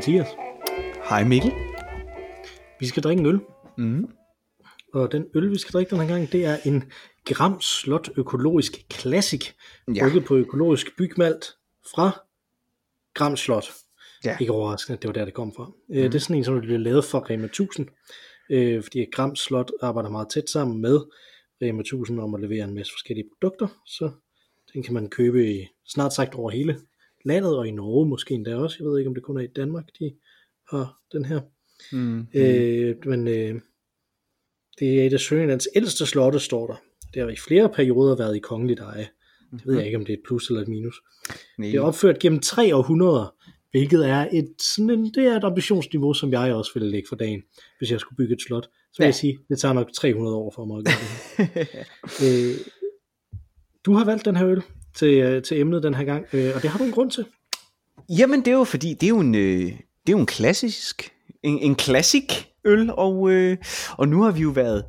Hej Mathias. Hej Mikkel. Vi skal drikke en øl. Mm. Og den øl, vi skal drikke den her gang, det er en Gram Slot Økologisk Classic. Ja. Brygget på økologisk bygmalt fra Gram Slot. Ja. Ikke overraskende, det var der, det kom fra. Mm. Det er sådan en, som bliver lavet for Rema 1000. Øh, fordi Gram Slot arbejder meget tæt sammen med Rema 1000 om at levere en masse forskellige produkter. Så den kan man købe i snart sagt over hele landet, og i Norge måske endda også. Jeg ved ikke, om det kun er i Danmark, de har den her. Mm. Øh, men øh, det er et af Sønderlands ældste slotte, står der. Det har i flere perioder været i kongeligt eje. Det ved jeg ikke, om det er et plus eller et minus. Nej. Det er opført gennem tre århundreder, hvilket er et, sådan en, det er et ambitionsniveau, som jeg også ville lægge for dagen, hvis jeg skulle bygge et slot. Så vil Ja. jeg sige, det tager nok 300 år for mig at gøre det. øh, du har valgt den her øl til, øh, til emnet den her gang, øh, og det har du en grund til. Jamen det er jo fordi, det er jo en, øh, det er jo en klassisk, en, en klassik øl, og, øh, og nu har vi jo været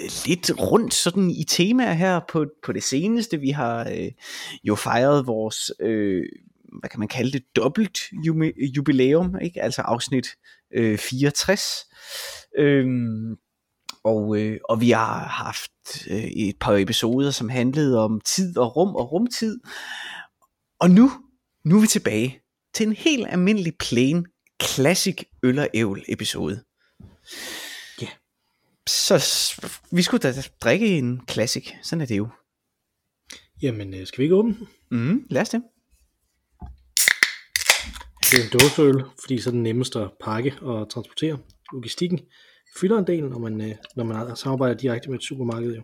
øh, lidt rundt sådan i temaer her på, på det seneste. Vi har øh, jo fejret vores, øh, hvad kan man kalde det, dobbelt jubilæum, ikke? altså afsnit øh, 64. Øhm, og, øh, og vi har haft øh, et par episoder, som handlede om tid og rum og rumtid. Og nu, nu er vi tilbage til en helt almindelig plain classic øl og ævl episode. Ja. Så vi skulle da drikke en classic, sådan er det jo. Jamen, øh, skal vi ikke åbne? Mm, lad os det. Det er en dåseøl, fordi så er den nemmest at pakke og transportere. Logistikken fylder en del, når man, øh, når man samarbejder direkte med et supermarked. Jo.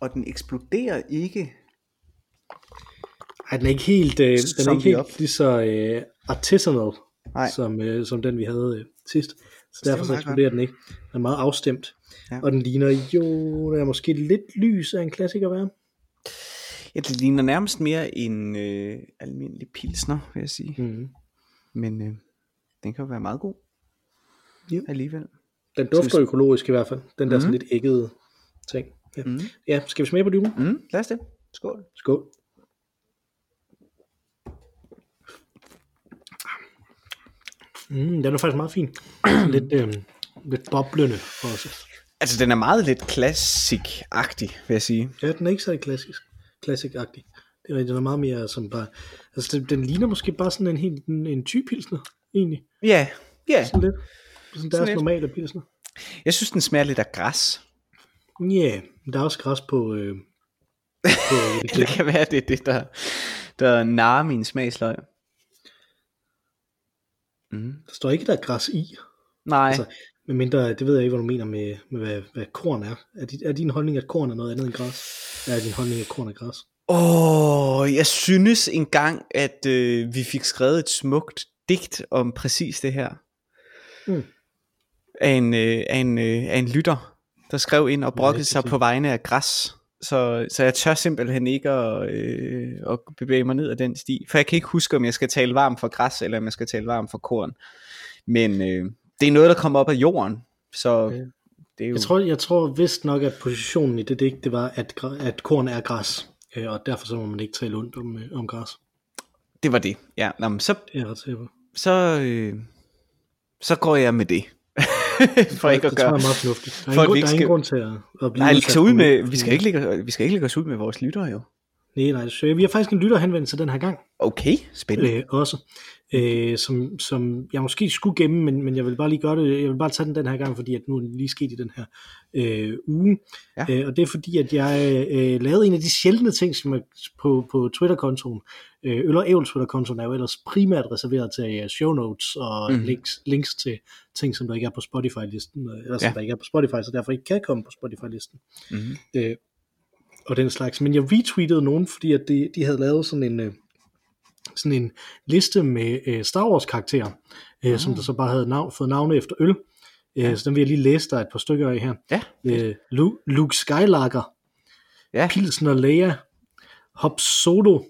Og den eksploderer ikke. Ej, den er ikke helt, øh, den er ikke op. helt lige så øh, artisanal, Nej. som, øh, som den vi havde øh, sidst. Så er derfor så eksploderer den ikke. Den er meget afstemt. Ja. Og den ligner jo, der er måske lidt lys af en klassiker være. Ja, det ligner nærmest mere en øh, almindelig pilsner, vil jeg sige. Mm. Men øh, den kan jo være meget god. Ja. Alligevel. Den dufter økologisk i hvert fald. Den der Mhm. sådan lidt æggede ting. Ja. Mm. ja, skal vi smage på dyben? Mm, lad os det. Skål. Skål. Mm, den er faktisk meget fin. lidt, øh, lidt boblende også. Altså, den er meget lidt classic-agtig, vil jeg sige. Ja, den er ikke så klassisk, classic-agtig. Det er den er meget mere som bare... Altså, den, den ligner måske bare sådan en helt en, en typilsner, egentlig. Ja, ja. Sådan lidt. Sådan deres lidt. normale pilsner. Jeg synes, den smager lidt af græs. Ja, yeah, der er også græs på... Øh, på det kan være, det er det, der, der narer min smagsløg. Mm. der står ikke, der er græs i. Nej, Altså, Men mindre, det ved jeg ikke, hvad du mener med, med hvad, hvad korn er. Er, dit, er din holdning, at korn er noget andet end græs? Eller er din holdning, at korn er græs? Åh, oh, jeg synes engang, at øh, vi fik skrevet et smukt digt om præcis det her. Mm. Af, en, øh, af, en, øh, af en lytter, der skrev ind og brokkede sig på vegne af græs. Så, så jeg tør simpelthen ikke at, øh, at bevæge mig ned ad den sti. For jeg kan ikke huske, om jeg skal tale varmt for græs, eller om jeg skal tale varmt for korn. Men øh, det er noget, der kommer op af jorden. Så Okay. det er jo... Jeg tror, jeg tror vist nok, at positionen i det digt, det var, at, at korn er græs. Øh, og derfor så må man ikke tale ondt om, øh, om græs. Det var det. Ja, nå, men så, Det er jeg ret så, øh, så går jeg med det. for ikke at det tror gøre... jeg er meget fornuftigt. Der er, for ingen, grund, der er ingen grund til at, at blive Nej, ud med, vi skal ikke lægge, vi skal ikke lægge os ud med vores lyttere jo. Nej, nej, så vi har faktisk en lytter henvendt sig den her gang. Okay, spændende. øh, også, øh, som, som jeg måske skulle gemme, men, men jeg vil bare lige gøre det, jeg vil bare tage den den her gang, fordi at nu er den lige sket i den her øh, uge, Ja. øh, og det er fordi, at jeg øh, lavede en af de sjældne ting, som er på, på Twitter-kontoen, øh, Øl og Ævl Twitter-kontoen er jo ellers primært reserveret til øh, show notes og mm. links, links til ting, som der ikke er på Spotify-listen, øh, eller som Ja. der ikke er på Spotify, så derfor ikke kan komme på Spotify-listen Mm-hmm. øh, og den slags. Men jeg retweetede nogen, fordi at de, de havde lavet sådan en, øh, sådan en liste med øh, Star Wars karakterer, øh, som der så bare havde navn, fået navne efter øl. Øh, Så den vil jeg lige læse dig et par stykker af her. Ja, Øh, Lu- Luke Skywalker, ja. Pilsner Leia, Hop Solo,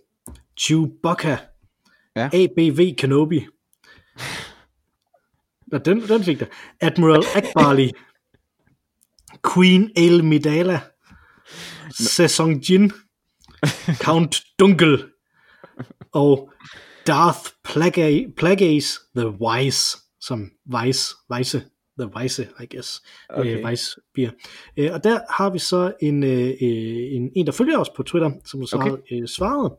Chewbacca, Ja. ABV Kenobi. Nå, den, den fik der. Admiral Akbarli, Queen El Midala, Sesong Jin, Count Dunkel og Darth Plaga, Plagace the Wise, som Wise, Weisse, The Weisse, I guess, okay. øh, Weiss beer. Øh, og der har vi så en, øh, en, en, der følger os på Twitter, som så okay. har øh, svaret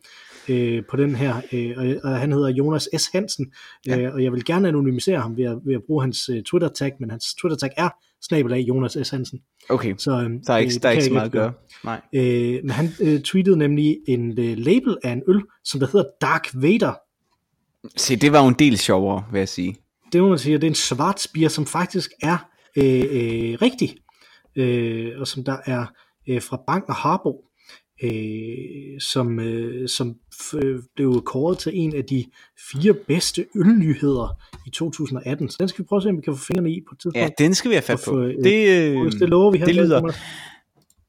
øh, på den her, øh, og, og han hedder Jonas S. Hansen, ja. øh, og jeg vil gerne anonymisere ham ved at, ved at bruge hans øh, Twitter-tag, men hans Twitter-tag er snabelag Jonas S. Hansen. Okay, så, øh, der er ikke, der er ikke så meget at gøre. Nej. Øh, men han øh, tweetede nemlig en øh, label af en øl, som der hedder Dark Vader. Se, det var jo en del sjovere, vil jeg sige det må man sige, det er en svartsbier, som faktisk er øh, øh, rigtig, øh, og som der er øh, fra Bank og Harbo, øh, som, øh, som øh, blev kåret til en af de fire bedste ølnyheder i 2018. Så den skal vi prøve at se, om vi kan få fingrene i på et tidspunkt. Ja, den skal vi have fat på. Øh, det, øh, det lover vi her. Det lyder,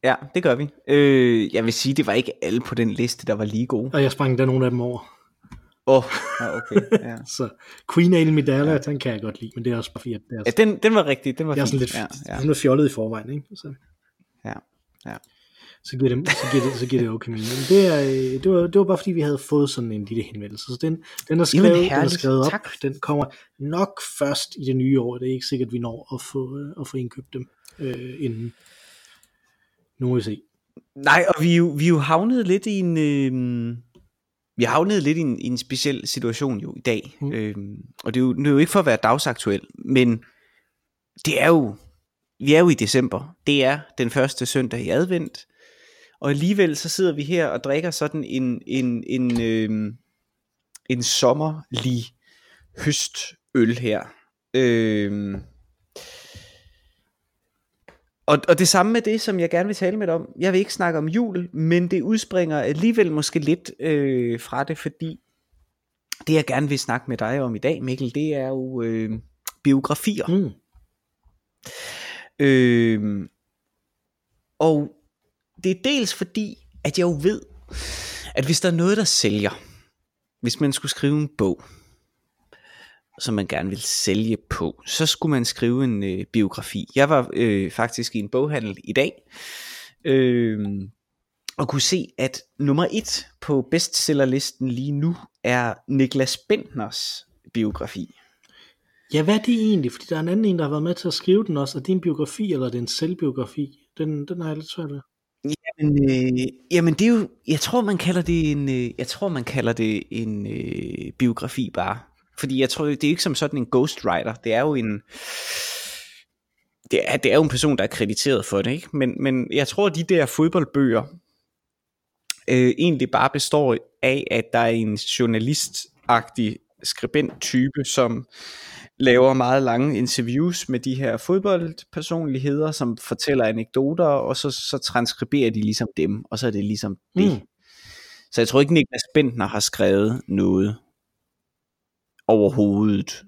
Ja, det gør vi. Øh, jeg vil sige, det var ikke alle på den liste, der var lige gode. Og jeg sprang der nogle af dem over. Åh, oh, ja, okay. Ja. så Queen Ale Medalla, ja. den kan jeg godt lide, men det er også bare fordi, at det er, ja, den, den var rigtig, den var det er sådan lidt, ja, ja. sådan fjollet i forvejen, ikke? Så. Ja, ja. Så giver det, så giver det, så giver det okay mening. Men det, er, øh, det, var, det var bare fordi, vi havde fået sådan en lille henvendelse. Så den, den er skrevet, Jamen, den er skrevet op. Tak. Den kommer nok først i det nye år. Det er ikke sikkert, at vi når at få, øh, at få indkøbt dem øh, inden. Nu må vi se. Nej, og vi er jo, vi er jo havnet lidt i en... Øh vi har havnet lidt i en, i en speciel situation jo i dag, mm. øhm, og det er, jo, det er jo ikke for at være dagsaktuel, men det er jo, vi er jo i december, det er den første søndag i advent, og alligevel så sidder vi her og drikker sådan en, en, en, øhm, en sommerlig høstøl her. Øhm, og, og det samme med det, som jeg gerne vil tale med dig om. Jeg vil ikke snakke om jul, men det udspringer alligevel måske lidt øh, fra det, fordi det jeg gerne vil snakke med dig om i dag, Mikkel, det er jo øh, biografier. Mm. Øh, og det er dels fordi, at jeg jo ved, at hvis der er noget, der sælger, hvis man skulle skrive en bog, som man gerne vil sælge på, så skulle man skrive en øh, biografi. Jeg var øh, faktisk i en boghandel i dag, øh, og kunne se, at nummer et på bestsellerlisten lige nu er Niklas Bentners biografi. Ja, hvad er det egentlig? Fordi der er en anden en, der har været med til at skrive den også. Er det en biografi, eller er det en selvbiografi? Den, den har jeg lidt svært ved. Jamen, øh, jamen det er jo, jeg tror man kalder det en, øh, jeg tror man kalder det en øh, biografi bare. Fordi jeg tror, det er ikke som sådan en ghostwriter. Det er jo en... Det er, det er jo en person, der er krediteret for det, ikke? Men, men jeg tror, de der fodboldbøger øh, egentlig bare består af, at der er en journalistagtig skribent-type, som laver meget lange interviews med de her fodboldpersonligheder, som fortæller anekdoter, og så, så transkriberer de ligesom dem, og så er det ligesom det. Mm. Så jeg tror ikke, Niklas Bentner har skrevet noget overhovedet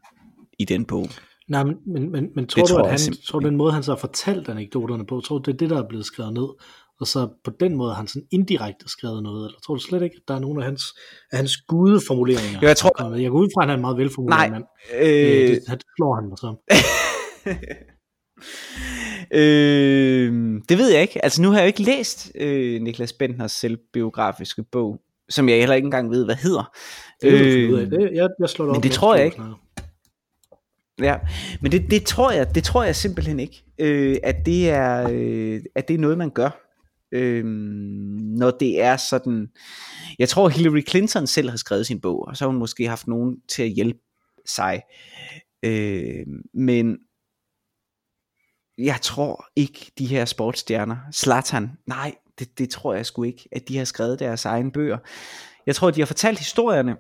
i den bog. Nej, men, men, men, tror det du, tror at han, tror du den måde, han så har fortalt anekdoterne på, tror du, det er det, der er blevet skrevet ned? Og så på den måde har han sådan indirekte skrevet noget, eller tror du slet ikke, at der er nogen af hans, af hans gudeformuleringer? Jo, jeg tror... Jeg går ud fra, at han er en meget velformuleret Nej, mand. Øh... øh det, det slår han mig så. øh, det ved jeg ikke. Altså nu har jeg jo ikke læst øh, Niklas Bentners selvbiografiske bog, som jeg heller ikke engang ved, hvad hedder. Det øh, ud af. Det, jeg, jeg slår det men op, det tror jeg ikke. Ja, men det, det tror jeg, det tror jeg simpelthen ikke, øh, at det er, øh, at det er noget man gør, øh, når det er sådan. Jeg tror Hillary Clinton selv har skrevet sin bog, og så har hun måske haft nogen til at hjælpe sig, øh, men jeg tror ikke de her sportsstjerner, Zlatan, nej, det, det tror jeg sgu ikke, at de har skrevet deres egne bøger. Jeg tror, de har fortalt historierne,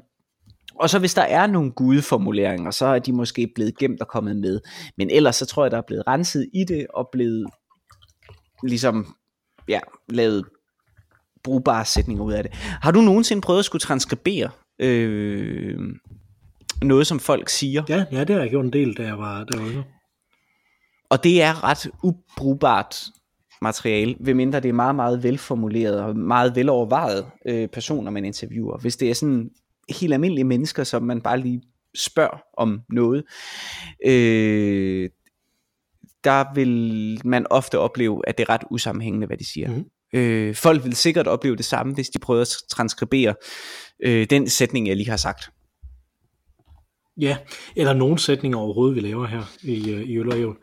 og så hvis der er nogle gudeformuleringer, så er de måske blevet gemt og kommet med. Men ellers så tror jeg, der er blevet renset i det, og blevet ligesom, ja, lavet brugbare sætninger ud af det. Har du nogensinde prøvet at skulle transkribere øh, noget, som folk siger? Ja, ja, det har jeg gjort en del, da jeg var, var Og det er ret ubrugbart materiale, ved mindre det er meget, meget velformuleret og meget velovervejet øh, personer, man interviewer. Hvis det er sådan helt almindelige mennesker, som man bare lige spørger om noget, øh, der vil man ofte opleve, at det er ret usammenhængende, hvad de siger. Mm. Øh, folk vil sikkert opleve det samme, hvis de prøver at transkribere øh, den sætning, jeg lige har sagt. Ja, eller nogle sætninger overhovedet, vi laver her i, øh, i Øl og Ævl,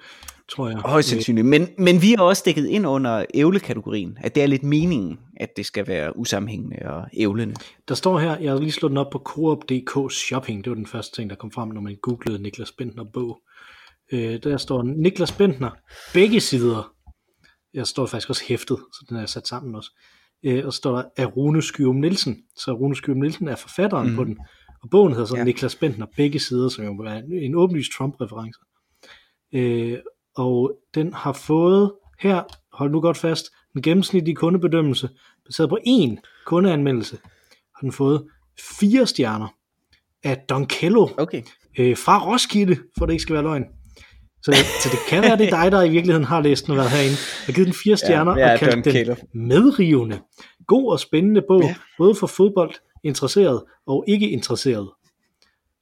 tror jeg. Højst sandsynligt. Men, men vi er også dækket ind under ævlekategorien, at det er lidt meningen, at det skal være usammenhængende og ævlende. Der står her, jeg har lige slået den op på Coop.dk Shopping, det var den første ting, der kom frem, når man googlede Niklas Bentner bog. Øh, der står Niklas Bentner, begge sider. Jeg står faktisk også hæftet, så den er sat sammen også. Øh, og så står der af Rune Skyum Nielsen. Så Rune Skyum Nielsen er forfatteren mm. på den. Og bogen hedder så ja. Niklas Bentner, begge sider, som jo er en åbenlyst Trump-reference. Øh, og den har fået her, hold nu godt fast, en gennemsnitlig kundebedømmelse, baseret på én kundeanmeldelse, har den fået fire stjerner af Don Kello Okay. øh, fra Roskilde, for det ikke skal være løgn. Så, så det kan være, det er dig, der i virkeligheden har læst den og været herinde. Jeg har givet den fire stjerner ja, og kaldt den medrivende. God og spændende bog, Ja. ja. både for fodbold, interesseret og ikke interesseret.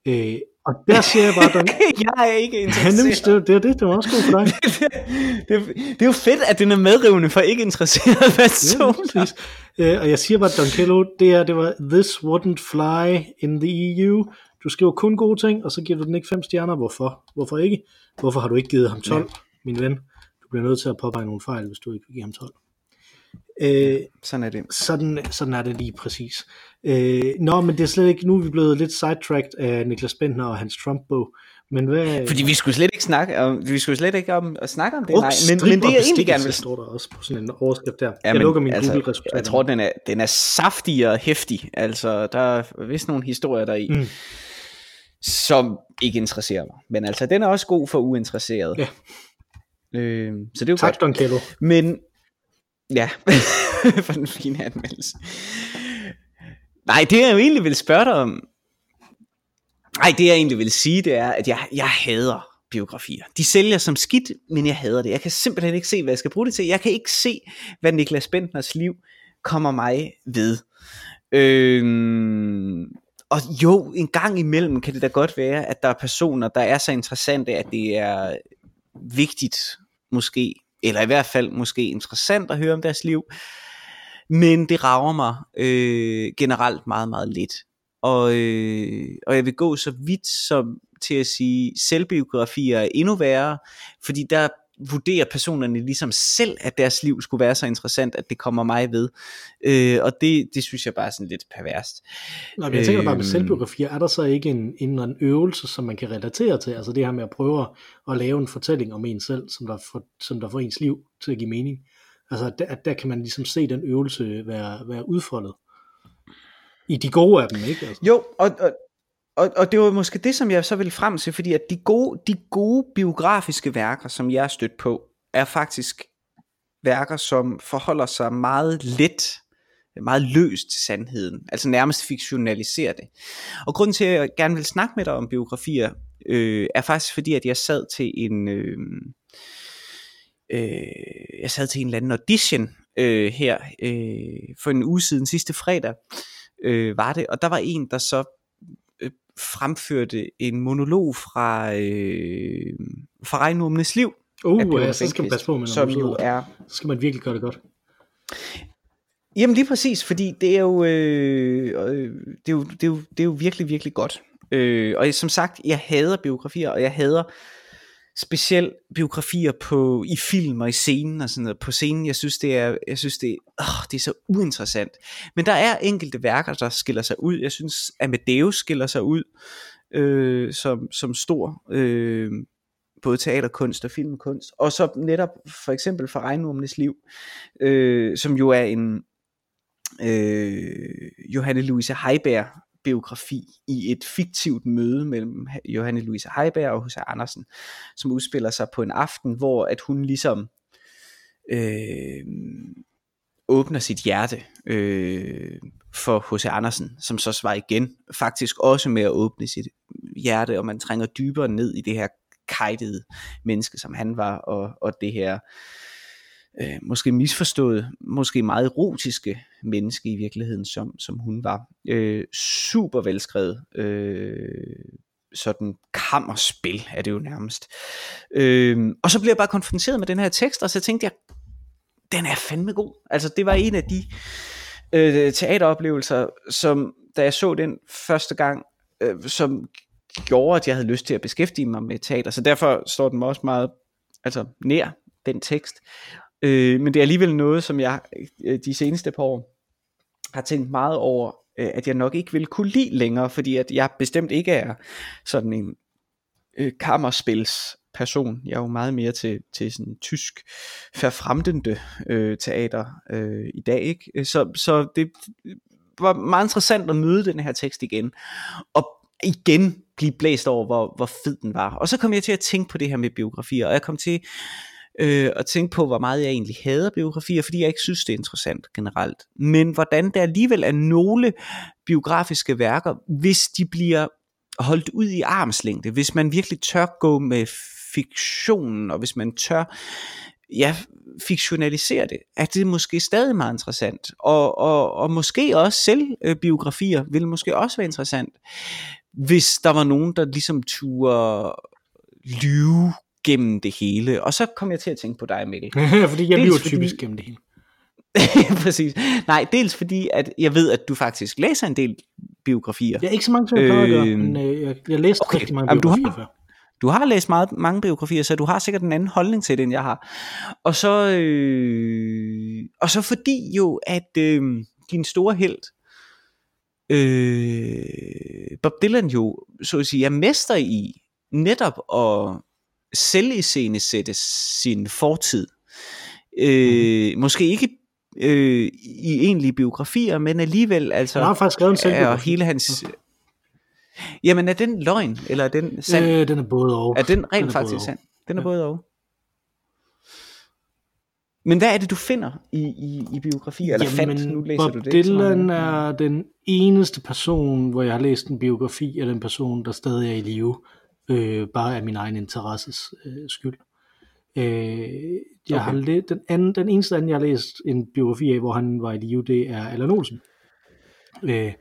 Øh, og der siger jeg bare, Don, jeg er ikke ja, interesseret. nemlig, det, det, er det, det var også god for dig. det, det er jo fedt, at den er medrivende for ikke interesseret Ja, personer. præcis. Øh, og jeg siger bare, at Don Kello, det, er, det var, this wouldn't fly in the EU. Du skriver kun gode ting, og så giver du den ikke fem stjerner. Hvorfor? Hvorfor ikke? Hvorfor har du ikke givet ham 12, ja. min ven? Du bliver nødt til at påpege nogle fejl, hvis du ikke vil give ham 12. Øh, Sådan er det. sådan, sådan er det lige præcis. Øh, nå, men det er slet ikke, nu er vi blevet lidt sidetracked af Niklas Bentner og hans Trump-bog. Men hvad... Fordi vi skulle slet ikke snakke om, vi skulle slet ikke om at snakke om det, nej. Ups, Men, strip men det jeg egentlig gerne vil står der også på sådan en overskrift der. Ja, jeg men lukker min altså, Google-resultater. Jeg tror, den er, den er saftig og hæftig. Altså, der er vist nogle historier der i, mm. Som ikke interesserer mig. Men altså, den er også god for uinteresserede. Ja. Øh, så det er jo Tak, godt. Don Kello. Men, ja, for den fine anmeldelse. Nej, det jeg jo egentlig vil spørge dig om, nej, det jeg egentlig vil sige, det er, at jeg, jeg hader biografier. De sælger som skidt, men jeg hader det. Jeg kan simpelthen ikke se, hvad jeg skal bruge det til. Jeg kan ikke se, hvad Niklas Bentners liv kommer mig ved. Øhm, og jo, en gang imellem kan det da godt være, at der er personer, der er så interessante, at det er vigtigt måske, eller i hvert fald måske interessant at høre om deres liv. Men det rager mig øh, generelt meget, meget lidt. Og, øh, og jeg vil gå så vidt som til at sige, selvbiografier er endnu værre, fordi der vurderer personerne ligesom selv, at deres liv skulle være så interessant, at det kommer mig ved. Øh, og det, det synes jeg bare er sådan lidt perverst. Nå, men jeg tænker bare med Øhm. selvbiografier, er der så ikke en, en eller anden øvelse, som man kan relatere til? Altså det her med at prøve at, lave en fortælling om en selv, som der, får, som der får ens liv til at give mening. Altså at der, at der kan man ligesom se den øvelse være, være udfoldet. I de gode af dem, ikke? Altså. Jo, og, og, og, og det var måske det, som jeg så ville frem til, fordi at de gode, de gode biografiske værker, som jeg er stødt på, er faktisk værker, som forholder sig meget let, meget løst til sandheden, altså nærmest fiktionaliserer det. Og grunden til, at jeg gerne vil snakke med dig om biografier, øh, er faktisk fordi, at jeg sad til en... Øh, øh, jeg sad til en eller anden audition øh, her øh, for en uge siden, sidste fredag, øh, var det, og der var en, der så fremførte en monolog fra, øh, fra Regnumnes liv. Uh, ja, så skal man passe på med, som jo er Så skal man virkelig gøre det godt. Jamen lige præcis, fordi det er jo, øh, øh, det er jo, det er jo, det er jo virkelig, virkelig godt. Øh, og som sagt, jeg hader biografier, og jeg hader specielt biografier på i film og i scenen og sådan noget. På scenen, jeg synes det er, jeg synes det, åh, det er så uinteressant. Men der er enkelte værker, der skiller sig ud. Jeg synes Amadeus skiller sig ud øh, som, som stor øh, både teaterkunst og filmkunst. Og så netop for eksempel for Regnormenes liv, øh, som jo er en øh, Johanne Louise Heiberg biografi i et fiktivt møde mellem Johanne Louise Heiberg og H.C. Andersen, som udspiller sig på en aften, hvor at hun ligesom øh, åbner sit hjerte øh, for H.C. Andersen, som så svarer igen, faktisk også med at åbne sit hjerte, og man trænger dybere ned i det her kajtede menneske, som han var, og, og det her øh, øh, måske misforstået, måske meget erotiske menneske i virkeligheden, som, som hun var. Øh, super velskrevet, øh, sådan kammerspil er det jo nærmest. Øh, og så bliver jeg bare konfronteret med den her tekst, og så tænkte jeg, den er fandme god. Altså det var en af de øh, teateroplevelser, som da jeg så den første gang, øh, som gjorde, at jeg havde lyst til at beskæftige mig med teater. Så derfor står den også meget altså, nær den tekst. Øh, men det er alligevel noget, som jeg øh, de seneste par år har tænkt meget over, øh, at jeg nok ikke vil kunne lide længere, fordi at jeg bestemt ikke er sådan en øh, kammerspils person. Jeg er jo meget mere til, til sådan tysk forfremdende øh, teater øh, i dag. Ikke? Øh, så, så det var meget interessant at møde den her tekst igen. Og igen blive blæst over, hvor, hvor fed den var. Og så kom jeg til at tænke på det her med biografier, og jeg kom til øh, og tænke på, hvor meget jeg egentlig hader biografier, fordi jeg ikke synes, det er interessant generelt. Men hvordan der alligevel er nogle biografiske værker, hvis de bliver holdt ud i armslængde, hvis man virkelig tør gå med fiktionen, og hvis man tør ja, fiktionalisere det, at det er måske stadig meget interessant. Og, og, og måske også selvbiografier øh, vil måske også være interessant, hvis der var nogen, der ligesom turde lyve gennem det hele. Og så kom jeg til at tænke på dig, Mikkel. fordi jeg lyver typisk gennem det hele. Præcis. Nej, dels fordi, at jeg ved, at du faktisk læser en del biografier. Ja, ikke så mange, som jeg plejer at gøre, men øh, jeg, jeg læste okay. rigtig mange biografier Jamen, du har, før. Du har læst meget, mange biografier, så du har sikkert en anden holdning til det, end jeg har. Og så, øh, og så fordi jo, at øh, din store held, øh, Bob Dylan jo, så at sige, er mester i netop at selviscenesætte sin fortid. Øh, mm. Måske ikke øh, i egentlige biografier, men alligevel altså... Han har faktisk skrevet en er hele hans... Jamen er den løgn, eller er den sand? Øh, den er både og. Er den rent den er faktisk sand? Den er ja. både og. Men hvad er det, du finder i, i, i biografier? Eller Jamen, fandt, nu læser Bob du det. Dylan er den eneste person, hvor jeg har læst en biografi af den person, der stadig er i live. Øh, bare af min egen interesses øh, skyld. Øh, jeg okay. har læst, den, anden, den eneste anden, jeg har læst en biografi af, hvor han var i live, det er Allan Olsen. Øh,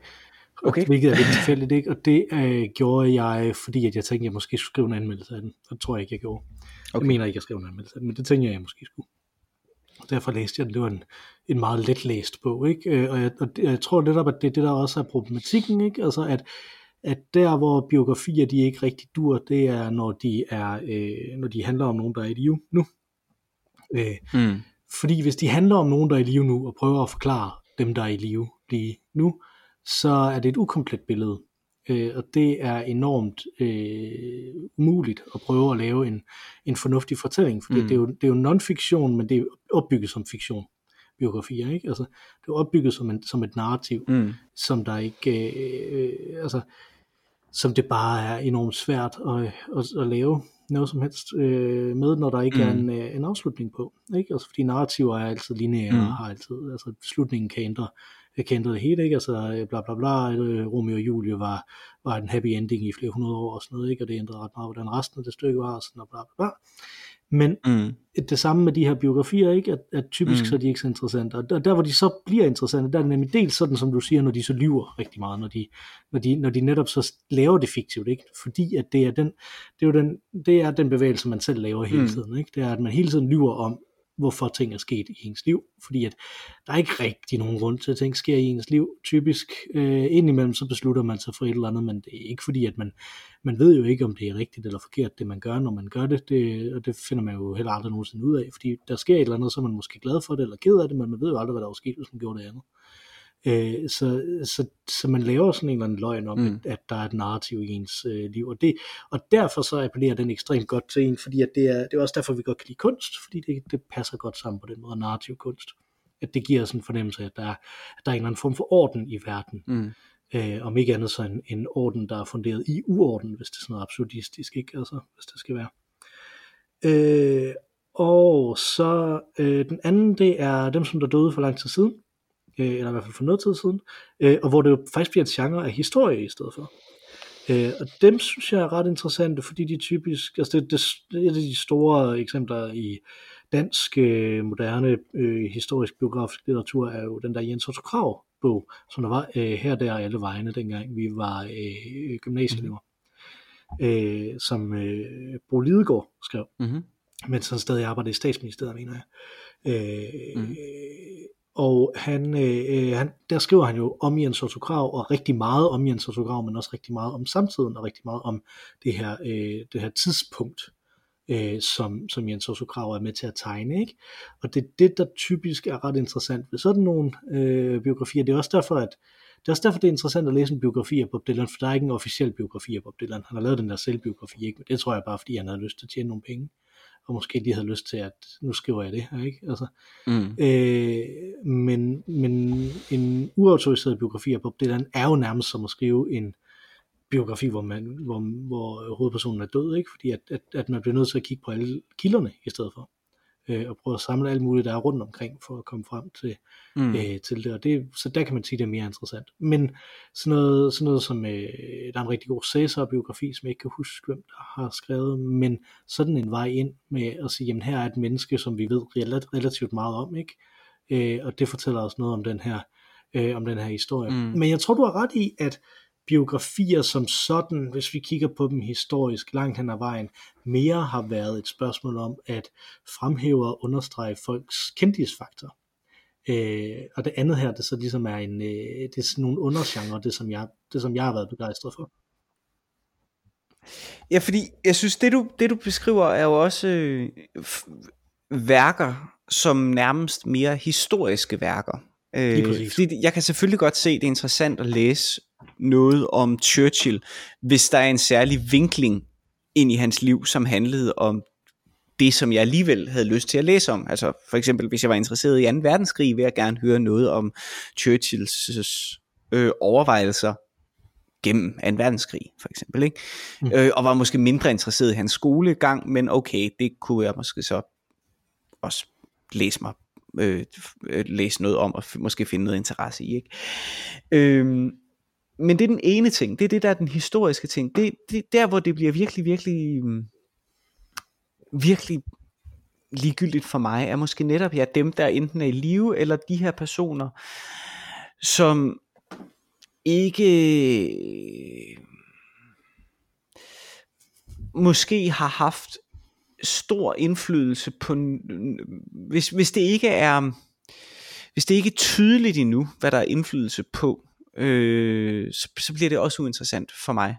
okay. Hvilket er lidt tilfældigt, ikke? Og det øh, gjorde jeg, fordi at jeg tænkte, at jeg måske skulle skrive en anmeldelse af den. Det tror jeg ikke, jeg gjorde. Okay. Jeg mener ikke, jeg skrev en anmeldelse af den, men det tænkte jeg, jeg måske skulle. Og derfor læste jeg den. Det var en, en meget let læst bog, ikke? Øh, og jeg, og jeg tror lidt op, at det er det, der også er problematikken, ikke? Altså, at at der hvor biografier de ikke rigtig dur, det er når de er øh, når de handler om nogen der er i live nu. Øh, mm. Fordi hvis de handler om nogen der er i live nu og prøver at forklare dem der er i live lige nu, så er det et ukomplet billede. Øh, og det er enormt øh, umuligt at prøve at lave en, en fornuftig fortælling, fordi mm. det, er jo, det er jo non-fiktion, men det er opbygget som fiktion biografier, ikke? Altså, det er opbygget som, en, som et narrativ, mm. som der ikke, øh, øh, altså, som det bare er enormt svært at, at, at lave noget som helst øh, med, når der ikke mm. er en, øh, en afslutning på. Ikke? Altså, fordi narrativer er altid lineære, mm. har altid, altså slutningen kan ændre, kan ændre det hele, ikke? Altså øh, bla bla bla, øh, Romeo og Julie var, var en happy ending i flere hundrede år og sådan noget, ikke? Og det ændrede ret meget, hvordan resten af det stykke var, og sådan og bla bla bla. Men mm. det samme med de her biografier, ikke? At, at typisk mm. så er de ikke så interessante. Og der, hvor de så bliver interessante, der er det nemlig dels sådan, som du siger, når de så lyver rigtig meget, når de, når de, når de netop så laver det fiktivt, ikke? Fordi at det er den, det er jo den, det er den bevægelse, man selv laver hele mm. tiden, ikke? Det er, at man hele tiden lyver om, hvorfor ting er sket i ens liv, fordi at der er ikke rigtig nogen grund til, at ting sker i ens liv. Typisk øh, indimellem så beslutter man sig for et eller andet, men det er ikke fordi, at man, man ved jo ikke, om det er rigtigt eller forkert, det man gør, når man gør det, det, og det finder man jo heller aldrig nogensinde ud af, fordi der sker et eller andet, så er man måske glad for det, eller ked af det, men man ved jo aldrig, hvad der var sket, hvis man gjorde det andet. Øh, så, så, så man laver sådan en eller anden løgn om, mm. at, at der er et narrativ i ens øh, liv, og, det, og derfor så appellerer den ekstremt godt til en, fordi at det, er, det er også derfor, vi godt kan lide kunst, fordi det, det passer godt sammen på den måde, narrativ kunst. At det giver sådan en fornemmelse af, at der, er, at der er en eller anden form for orden i verden. Mm. Øh, om ikke andet så en, en orden, der er funderet i uorden, hvis det er sådan noget absurdistisk, ikke? Altså, hvis det skal være. Øh, og så øh, den anden, det er dem, som der døde for lang tid siden øh, eller i hvert fald for noget tid siden, øh, og hvor det jo faktisk bliver en genre af historie i stedet for. Øh, og dem synes jeg er ret interessante, fordi de typisk, altså det, det, det er de store eksempler i dansk øh, moderne øh, historisk biografisk litteratur, er jo den der Jens Otto Krav bog, som der var øh, her, der alle vegne, dengang vi var øh, gymnasieelever, mm-hmm. øh, som øh, Bo Lidegaard skrev, mm-hmm. mens han stadig arbejdede i statsministeriet, mener jeg. Øh, mm-hmm og han, øh, øh, han, der skriver han jo om Jens Otto Krav, og rigtig meget om Jens Otto Krav, men også rigtig meget om samtiden, og rigtig meget om det her, øh, det her tidspunkt, øh, som, som Jens Otto Krav er med til at tegne. Ikke? Og det er det, der typisk er ret interessant ved sådan nogle øh, biografier. Det er også derfor, at det er også derfor, det er interessant at læse en biografi af Bob Dylan, for der er ikke en officiel biografi af Bob Dylan. Han har lavet den der selvbiografi, ikke? men det tror jeg bare, fordi han havde lyst til at tjene nogle penge og måske de havde lyst til, at nu skriver jeg det her, ikke? Altså, mm. øh, men, men en uautoriseret biografi af Bob Dylan er jo nærmest som at skrive en biografi, hvor, man, hvor, hvor hovedpersonen er død, ikke? fordi at, at, at man bliver nødt til at kigge på alle kilderne i stedet for øh, og prøve at samle alt muligt, der er rundt omkring, for at komme frem til, mm. øh, til det. Og det. Så der kan man sige, det er mere interessant. Men sådan noget, sådan noget som, øh, der er en rigtig god Cæsar-biografi, som jeg ikke kan huske, hvem der har skrevet, men sådan en vej ind med at sige, jamen her er et menneske, som vi ved relativt meget om, ikke? Øh, og det fortæller os noget om den her, øh, om den her historie. Mm. Men jeg tror, du har ret i, at biografier som sådan, hvis vi kigger på dem historisk langt hen ad vejen, mere har været et spørgsmål om at fremhæve og understrege folks kendisfaktor. Øh, og det andet her, det så ligesom er en, øh, det er sådan nogle undergenre, det som jeg, det som jeg har været begejstret for. Ja, fordi jeg synes, det du, det du beskriver er jo også øh, værker, som nærmest mere historiske værker. Øh, fordi jeg kan selvfølgelig godt se, det er interessant at læse noget om Churchill, hvis der er en særlig vinkling ind i hans liv, som handlede om det, som jeg alligevel havde lyst til at læse om. Altså for eksempel, hvis jeg var interesseret i 2. verdenskrig, vil jeg gerne høre noget om Churchills øh, overvejelser gennem 2. verdenskrig, for eksempel. Ikke? Mm. Øh, og var måske mindre interesseret i hans skolegang, men okay, det kunne jeg måske så også læse mig øh, læse noget om, og måske finde noget interesse i. Ikke? Øh, men det er den ene ting, det er det der er den historiske ting, det, det der hvor det bliver virkelig, virkelig, mm, virkelig ligegyldigt for mig, er måske netop ja, dem der enten er i live, eller de her personer, som ikke måske har haft stor indflydelse på hvis, hvis det ikke er hvis det ikke er tydeligt endnu hvad der er indflydelse på øh, så, så bliver det også uinteressant for mig.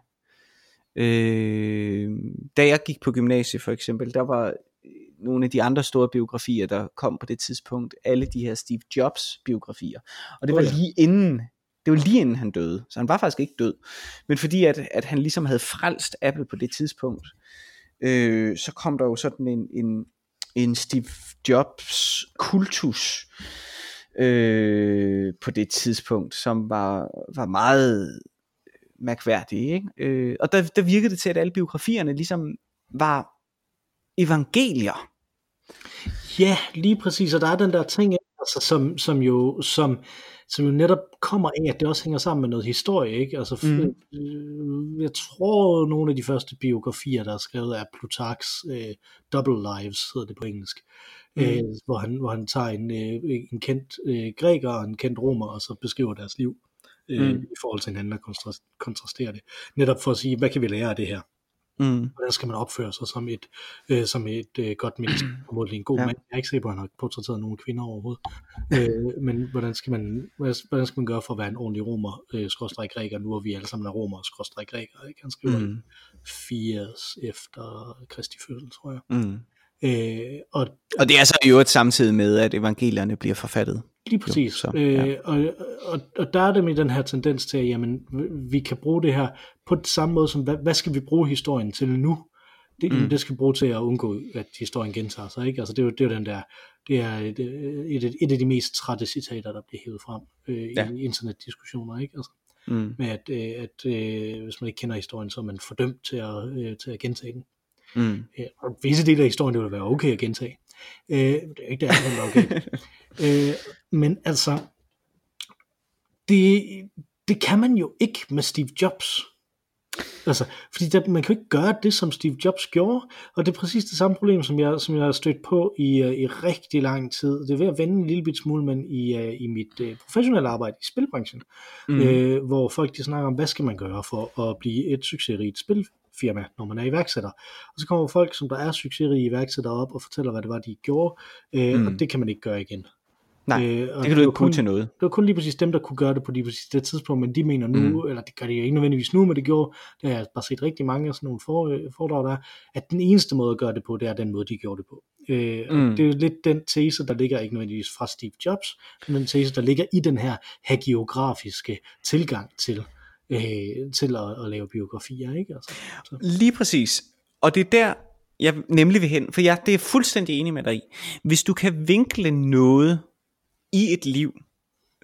Øh, da jeg gik på gymnasiet for eksempel, der var nogle af de andre store biografier, der kom på det tidspunkt, alle de her Steve Jobs biografier. Og det var lige inden, det var lige inden han døde, så han var faktisk ikke død. Men fordi at, at han ligesom havde frelst Apple på det tidspunkt, øh, så kom der jo sådan en, en, en Steve Jobs kultus, øh, øh, på det tidspunkt, som var, var meget øh, mærkværdige. Ikke? Øh, og der, der virkede det til, at alle biografierne ligesom var evangelier. Ja, lige præcis, og der er den der ting, altså, som, som, jo, som, som jo netop kommer af, at det også hænger sammen med noget historie, ikke? Altså, mm. jeg tror, nogle af de første biografier, der er skrevet, er Plutarchs øh, Double Lives, hedder det på engelsk, mm. øh, hvor, han, hvor han tager en, øh, en kendt øh, græker og en kendt romer, og så beskriver deres liv øh, mm. i forhold til hinanden og kontrasterer det. Netop for at sige, hvad kan vi lære af det her? Mm. Hvordan skal man opføre sig som et, øh, som et øh, godt menneske, og en god ja. mand. Jeg er ikke sikker på, at han har portrætteret nogen kvinder overhovedet. øh, men hvordan skal, man, hvordan skal man gøre for at være en ordentlig romer, øh, skråstrej græker, nu er vi alle sammen er romer, skråstrej græker. Ikke? Han skriver mm. 80 efter Kristi fødsel, tror jeg. Mm. Øh, og, og det er så jo et samtidig med, at evangelierne bliver forfattet. Lige præcis. Jo, så, ja. øh, og, og, og der er det med den her tendens til, at jamen, vi kan bruge det her på den samme måde som, hvad, hvad skal vi bruge historien til nu? Det, mm. det skal bruge til at undgå, at historien gentager sig. Ikke? Altså, det, er jo, det er jo den der, det er et, et, et af de mest trætte citater, der bliver hævet frem øh, ja. i internetdiskussioner. Ikke? Altså, mm. Med at, øh, at øh, hvis man ikke kender historien, så er man fordømt til at, øh, til at gentage den. Mm. Ja, og visse dele af historien, det vil være okay at gentage. Øh, det er ikke det, der er okay. øh, men altså, det, det kan man jo ikke med Steve Jobs. Altså, fordi der, man kan jo ikke gøre det, som Steve Jobs gjorde, og det er præcis det samme problem, som jeg, som jeg har stødt på i, uh, i rigtig lang tid. Det er ved at vende en lille bit smule, men i, uh, i mit uh, professionelle arbejde i spilbranchen, mm. uh, hvor folk de snakker om, hvad skal man gøre for at blive et succesrigt spilfirma, når man er iværksætter. Og så kommer folk, som der er succesrige iværksættere op og fortæller, hvad det var, de gjorde, uh, mm. og det kan man ikke gøre igen. Nej, Øh, det kan du var ikke kun- til noget. Det var kun lige præcis dem, der kunne gøre det på lige præcis det tidspunkt, men de mener nu, Mm. eller det gør de jo ikke nødvendigvis nu, men det gjorde, det har jeg bare set rigtig mange af sådan nogle for, foredrag der, at den eneste måde at gøre det på, det er den måde, de gjorde det på. Øh, mm. Mm. og Det er jo lidt den tese, der ligger ikke nødvendigvis fra Steve Jobs, men den tese, der ligger i den her hagiografiske tilgang til, øh, til at, at lave biografier. Ikke? Altså, så. Lige præcis. Og det er der, jeg nemlig vil hen, for jeg det er fuldstændig enig med dig i. Hvis du kan vinkle noget i et liv,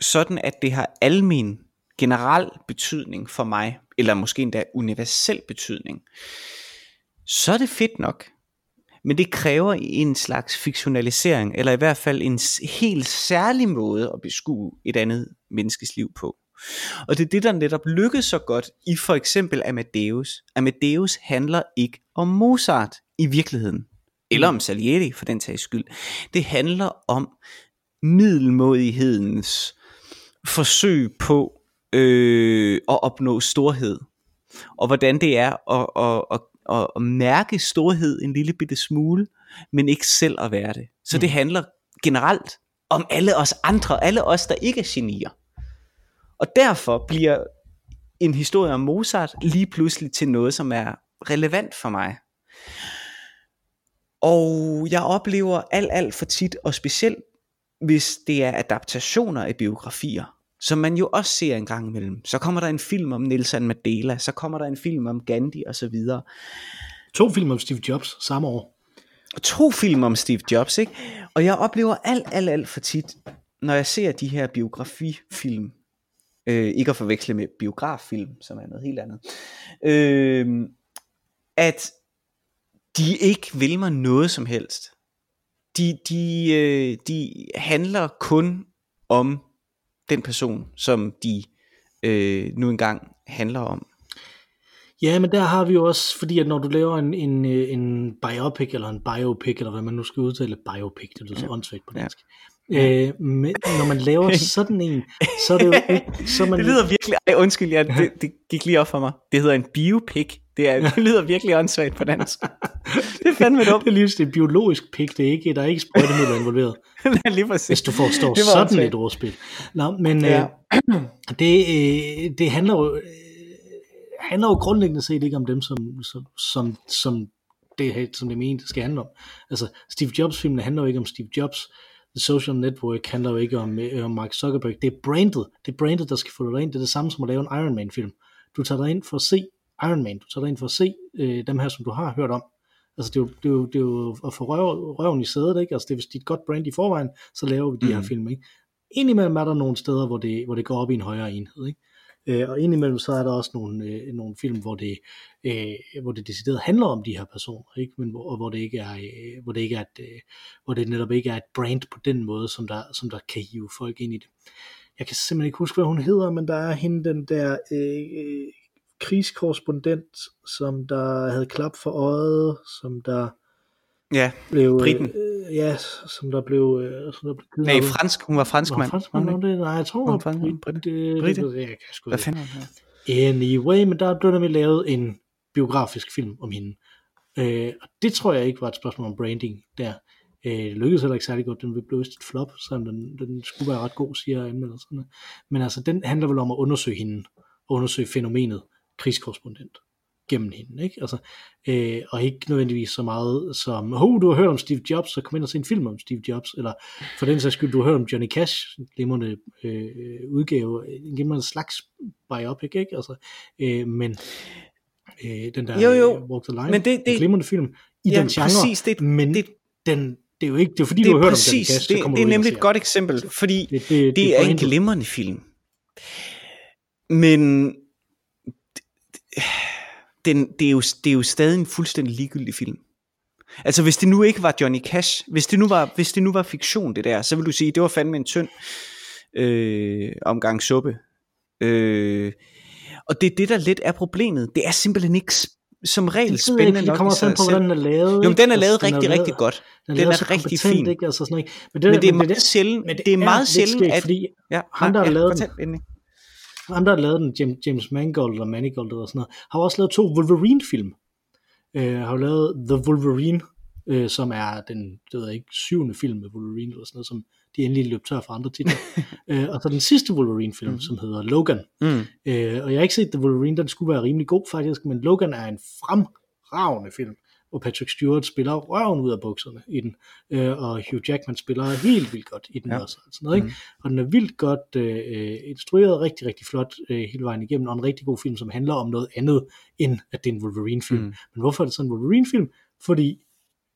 sådan at det har almen, generel betydning for mig, eller måske endda universel betydning, så er det fedt nok. Men det kræver en slags fiktionalisering, eller i hvert fald en helt særlig måde at beskue et andet menneskes liv på. Og det er det, der netop lykkedes så godt i for eksempel Amadeus. Amadeus handler ikke om Mozart i virkeligheden, eller om Salieri for den sags skyld. Det handler om middelmodighedens forsøg på øh, at opnå storhed. Og hvordan det er at, at, at, at, at mærke storhed en lille bitte smule, men ikke selv at være det. Så det handler generelt om alle os andre, alle os, der ikke er genier. Og derfor bliver en historie om Mozart lige pludselig til noget, som er relevant for mig. Og jeg oplever alt, alt for tit, og specielt hvis det er adaptationer af biografier, som man jo også ser en gang imellem. Så kommer der en film om Nelson Mandela, så kommer der en film om Gandhi og så videre. To film om Steve Jobs samme år. Og to film om Steve Jobs, ikke? Og jeg oplever alt, alt, alt for tit, når jeg ser de her biografifilm, øh, ikke at forveksle med biograffilm, som er noget helt andet, øh, at de ikke vil mig noget som helst. De, de, øh, de handler kun om den person, som de øh, nu engang handler om. Ja, men der har vi jo også, fordi at når du laver en, en, øh, en biopic, eller en biopic, eller hvad man nu skal udtale, biopic, det lyder så åndssvagt på Ja. dansk. Øh, men når man laver sådan en, så er det jo ikke, så man, Det lyder virkelig, ej undskyld, ja, det, det gik lige op for mig. Det hedder en biopic. Det, er, det lyder virkelig åndssvagt på dansk. Det er fandme dumt. det er lige det en biologisk pik, det er ikke, der er ikke sprøjtemidler involveret, Nej, lige præcis. hvis du forstår sådan åndssvagt. et ordspil. Nå, men Ja. øh, det, øh, det handler jo, øh, handler jo grundlæggende set ikke om dem, som, som, som, som det, som det mente skal handle om. Altså, Steve Jobs-filmene handler jo ikke om Steve Jobs. The Social Network handler jo ikke om, øh, om Mark Zuckerberg. Det er brandet. Det er brandet, der skal få dig ind. Det er det samme som at lave en Iron Man-film. Du tager dig ind for at se Iron Man. Du tager ind for at se øh, dem her, som du har hørt om. Altså, det er jo, det er jo, det er jo at få røv, røven i sædet, ikke? Altså, det er, hvis et godt brand i forvejen, så laver vi de mm. her Mhm. film, ikke? Indimellem er der nogle steder, hvor det, hvor det går op i en højere enhed, ikke? Øh, og indimellem så er der også nogle, øh, nogle film, hvor det, øh, hvor det decideret handler om de her personer, ikke? Men hvor, og hvor det ikke er, øh, hvor det ikke er et, øh, hvor det netop ikke er et brand på den måde, som der, som der kan hive folk ind i det. Jeg kan simpelthen ikke huske, hvad hun hedder, men der er hende, den der øh, øh, krigskorrespondent, som der havde klap for øjet, som der Ja, blev... Briten. Øh, ja, som der blev... Øh, som der blev nej, fransk. Hun var fransk mand. fransk mand om det? Nej, jeg tror, hun hun var fransk mand? Brit. Brite? Det, Brite? det, det, jeg kan sgu Hvad fanden er det? Anyway, men der blev nemlig lavet en biografisk film om hende. Øh, og det tror jeg ikke var et spørgsmål om branding der. Øh, lykkedes heller ikke særlig godt. Den blev vist et flop, selvom den, den skulle være ret god, siger anmeldelserne. Men altså, den handler vel om at undersøge hende, og undersøge fænomenet krigskorrespondent gennem hende, ikke? Altså, øh, og ikke nødvendigvis så meget som, oh, du har hørt om Steve Jobs, så kom ind og se en film om Steve Jobs, eller for den sags skyld, du har hørt om Johnny Cash, en glimrende øh, udgave, en glimrende slags biopic, ikke? Altså, øh, men øh, den der Jo, jo. øh, Walk the Line, Men det- en det- glimrende film i Ja, den genre, præcis, det- men det- den, det er jo ikke, det er fordi, Det du er har hørt om Johnny præcis, Cash, så det, kommer det er ind og nemlig et godt eksempel, fordi det, det, det, det er en glimrende film. Men den, det, er jo, det er jo stadig en fuldstændig ligegyldig film. Altså hvis det nu ikke var Johnny Cash, hvis det nu var, hvis det nu var fiktion det der, så vil du sige, det var fandme en tynd øh, omgang suppe. Øh, og det er det, der lidt er problemet. Det er simpelthen ikke som regel Det spændende ikke, nok det kommer sig på, selv. hvordan den er lavet. Jo, men ikke? den er Altså, lavet rigtig, rigtig godt. Den, Den lavet er så rigtig fin. Ikke? Altså sådan noget. Men det, Men det er men meget sjældent, men det er meget sjældent, at... Fordi Ja, ham, der har lavet den, fortæl. Ham, der har lavet den, James, James Mangold eller Manigold eller sådan noget, har også lavet to Wolverine-film. Øh, har lavet The Wolverine, øh, som er den, det ved jeg ikke, syvende film med Wolverine eller sådan noget, som de endelig løb tør for andre titler. øh, og så den sidste Wolverine-film, mm. som hedder Logan. Mm. Øh, og jeg har ikke set The Wolverine, den skulle være rimelig god faktisk, men Logan er en fremragende film hvor Patrick Stewart spiller røven ud af bukserne i den, øh, og Hugh Jackman spiller helt vildt godt i den ja. også. Sådan noget, ikke? Mm. Og den er vildt godt øh, instrueret, rigtig, rigtig flot øh, hele vejen igennem, og en rigtig god film, som handler om noget andet, end at det er en Wolverine-film. Mm. Men hvorfor er det sådan en Wolverine-film? Fordi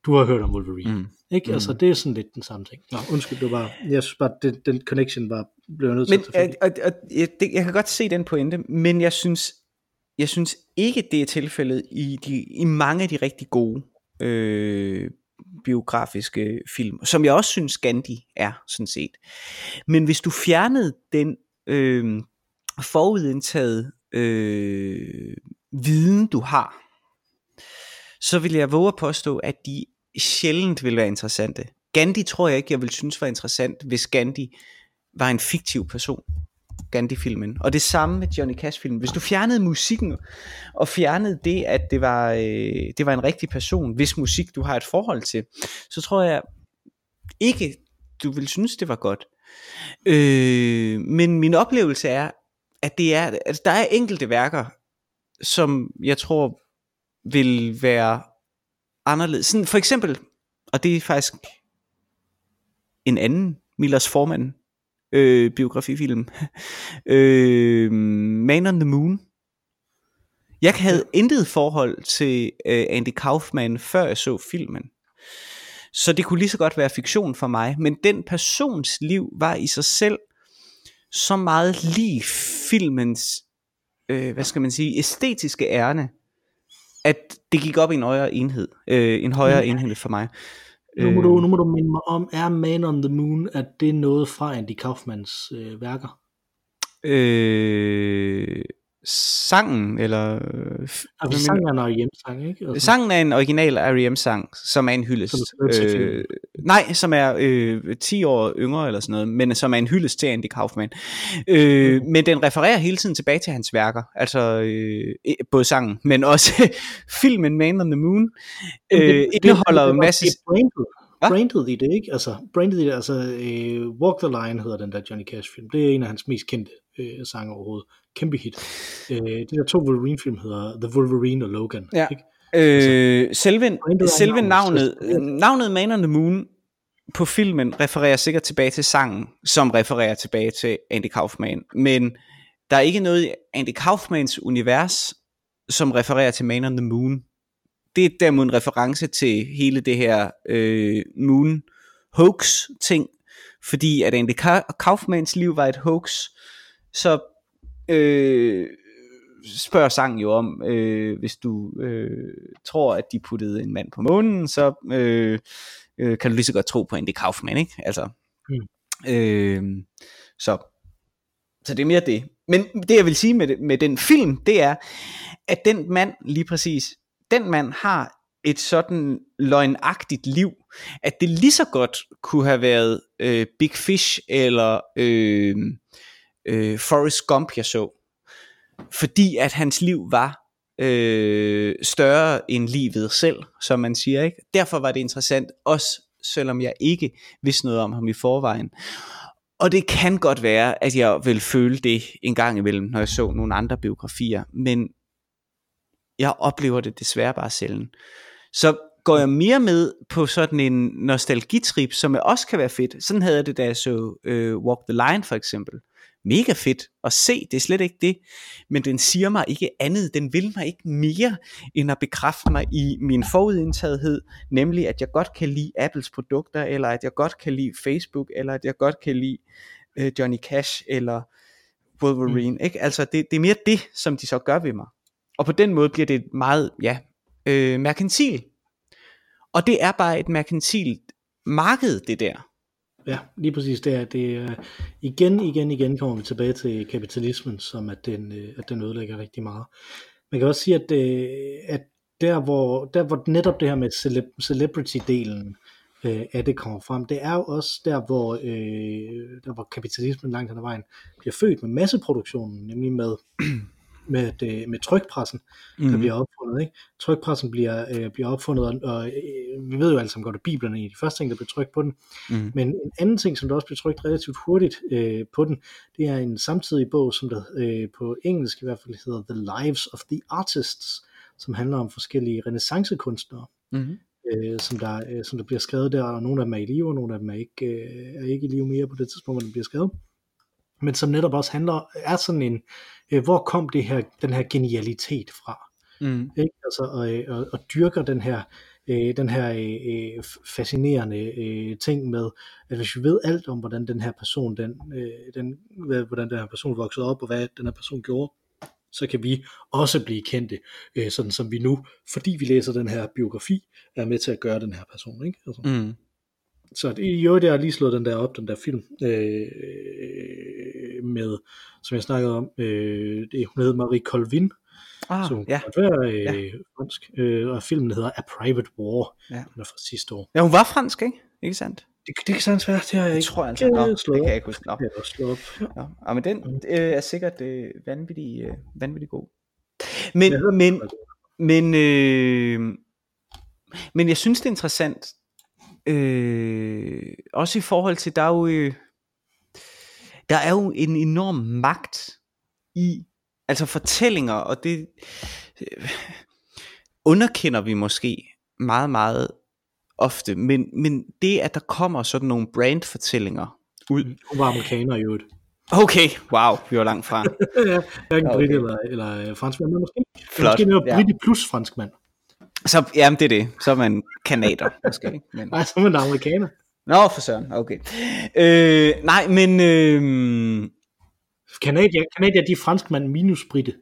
du har hørt om Wolverine. Mm. Ikke? Mm. Altså, det er sådan lidt den samme ting. Nå, undskyld, det var, jeg synes bare, den, den connection var, blev nødt til men, at og, og, jeg, det, jeg kan godt se den pointe, men jeg synes, jeg synes ikke, det er tilfældet i, de, i mange af de rigtig gode øh, biografiske film, som jeg også synes Gandhi er, sådan set. Men hvis du fjernede den øh, forudindtaget øh, viden, du har, så vil jeg våge at påstå, at de sjældent vil være interessante. Gandhi tror jeg ikke, jeg vil synes var interessant, hvis Gandhi var en fiktiv person. Gandhi-filmen. Og det samme med Johnny Cash-filmen. Hvis du fjernede musikken, og fjernede det, at det var, øh, det var en rigtig person, hvis musik du har et forhold til, så tror jeg ikke, du vil synes, det var godt. Øh, men min oplevelse er, at det er, altså, der er enkelte værker, som jeg tror vil være anderledes. Sådan for eksempel, og det er faktisk en anden Millers formand, øh, biografifilm. øh, Man on the Moon. Jeg havde ja. intet forhold til øh, Andy Kaufman, før jeg så filmen. Så det kunne lige så godt være fiktion for mig. Men den persons liv var i sig selv så meget lige filmens, øh, hvad skal man sige, æstetiske ærne, at det gik op i en højere enhed, øh, en højere enhed for mig. Nu må, du, øh. nu må du minde mig om, er Man on the Moon, at det noget fra Andy Kaufmans øh, værker? Øh, sangen, eller... Altså, sangen er en R.E.M. ikke? Altså. Sangen er en original R.E.M. sang, som er en hyldest. Øh, nej, som er øh, 10 år yngre eller sådan noget, men som er en hyldest til Andy Kaufman. Øh, mm. Men den refererer hele tiden tilbage til hans værker, altså øh, både sangen, men også filmen Man on the Moon, øh, det, indeholder en masse... Branded i det, ikke? Altså, branded i det, altså uh, Walk the Line hedder den der Johnny Cash film. Det er en af hans mest kendte uh, sange overhovedet kæmpe hit. Øh, de der to Wolverine-film hedder The Wolverine og Logan. Ja. Ikke? Øh, selve, selve navnet, navnet Man on the Moon på filmen refererer sikkert tilbage til sangen, som refererer tilbage til Andy Kaufman. Men der er ikke noget i Andy Kaufmans univers, som refererer til Man on the Moon. Det er derimod en reference til hele det her øh, Moon hoax ting, fordi at Andy Kaufmans liv var et hoax, så øh, spørger sangen jo om, øh, hvis du øh, tror, at de puttede en mand på månen, så øh, øh, kan du lige så godt tro på Andy Kaufman, ikke? Altså, mm. øh, så, så det er mere det. Men det jeg vil sige med, med den film, det er, at den mand lige præcis, den mand har et sådan løgnagtigt liv, at det lige så godt kunne have været øh, Big Fish eller øh, øh, Forrest Gump, jeg så. Fordi at hans liv var øh, større end livet selv, som man siger. ikke. Derfor var det interessant, også selvom jeg ikke vidste noget om ham i forvejen. Og det kan godt være, at jeg vil føle det en gang imellem, når jeg så nogle andre biografier, men jeg oplever det desværre bare selv. Så går jeg mere med på sådan en nostalgitrip, som også kan være fedt. Sådan havde jeg det, da jeg så øh, Walk the Line for eksempel mega fedt at se, det er slet ikke det, men den siger mig ikke andet, den vil mig ikke mere, end at bekræfte mig i min forudindtagethed, nemlig at jeg godt kan lide Apples produkter, eller at jeg godt kan lide Facebook, eller at jeg godt kan lide øh, Johnny Cash, eller Wolverine, mm. ikke? Altså det, det er mere det, som de så gør ved mig. Og på den måde bliver det meget, ja, øh, merkantil. Og det er bare et merkantilt marked, det der. Ja, lige præcis. Det er, det er, igen, igen, igen kommer vi tilbage til kapitalismen, som at den, øh, at den ødelægger rigtig meget. Man kan også sige, at, øh, at der, hvor, der hvor netop det her med celebrity-delen øh, af det kommer frem, det er jo også der, hvor, øh, der hvor kapitalismen langt hen ad vejen bliver født med masseproduktionen, nemlig med med, det, med trykpressen, mm. der bliver opfundet. Ikke? Trykpressen bliver, øh, bliver opfundet, og, og øh, vi ved jo alle sammen godt, at Bibelen er de første ting, der bliver trykt på den. Mm. Men en anden ting, som der også bliver trykt relativt hurtigt øh, på den, det er en samtidig bog, som der øh, på engelsk i hvert fald hedder The Lives of the Artists, som handler om forskellige renaissancekunstnere. Mm øh, som, der, øh, som der bliver skrevet der, og nogle af dem er i live, og nogle af dem er ikke, øh, er ikke i live mere på det tidspunkt, hvor den bliver skrevet. Men som netop også handler, er sådan en, øh, hvor kom det her, den her genialitet fra? Mm. Ikke? Altså, og, øh, og, og dyrker den her, øh, den her øh, fascinerende øh, ting med, at hvis vi ved alt om, hvordan den her person, den, øh, den, hvordan den her person voksede op, og hvad den her person gjorde, så kan vi også blive kendte, øh, sådan som vi nu, fordi vi læser den her biografi, er med til at gøre den her person. Ikke? Altså. Mm. Så det, jo, det har lige slået den der op, den der film, øh, med, som jeg snakkede om, øh, det, hun hedder Marie Colvin, Ah, hun ja. kan være øh, ja. fransk, øh, og filmen hedder A Private War, ja. den er fra sidste år. Ja, hun var fransk, ikke? Ikke sandt? Det, det kan sagtens være, det har jeg ikke tror, altså. Nå, det kan jeg ikke huske. Nå. Jeg slå op. Ja. Ja, men den mm. øh, er sikkert øh, vanvittig, øh, vanvittig god. Men, ja, men, men, øh, men jeg synes det er interessant, øh, også i forhold til, der er jo, øh, der er jo en enorm magt i, altså fortællinger, og det øh, underkender vi måske meget, meget ofte, men, men det, at der kommer sådan nogle brandfortællinger ud. Hun var amerikaner i øvrigt. Okay, wow, vi var langt fra. ja, jeg er ikke okay. brit eller, eller øh, franskmand, men måske, Flot, måske noget ja. brit plus franskmand. Så, jamen det er det, så er man kanader måske. Men... Nej, så er man amerikaner. Nå, for søren, okay. Øh, nej, men... Øh... Kanadier, Kanadier, de er franskmand minus britte.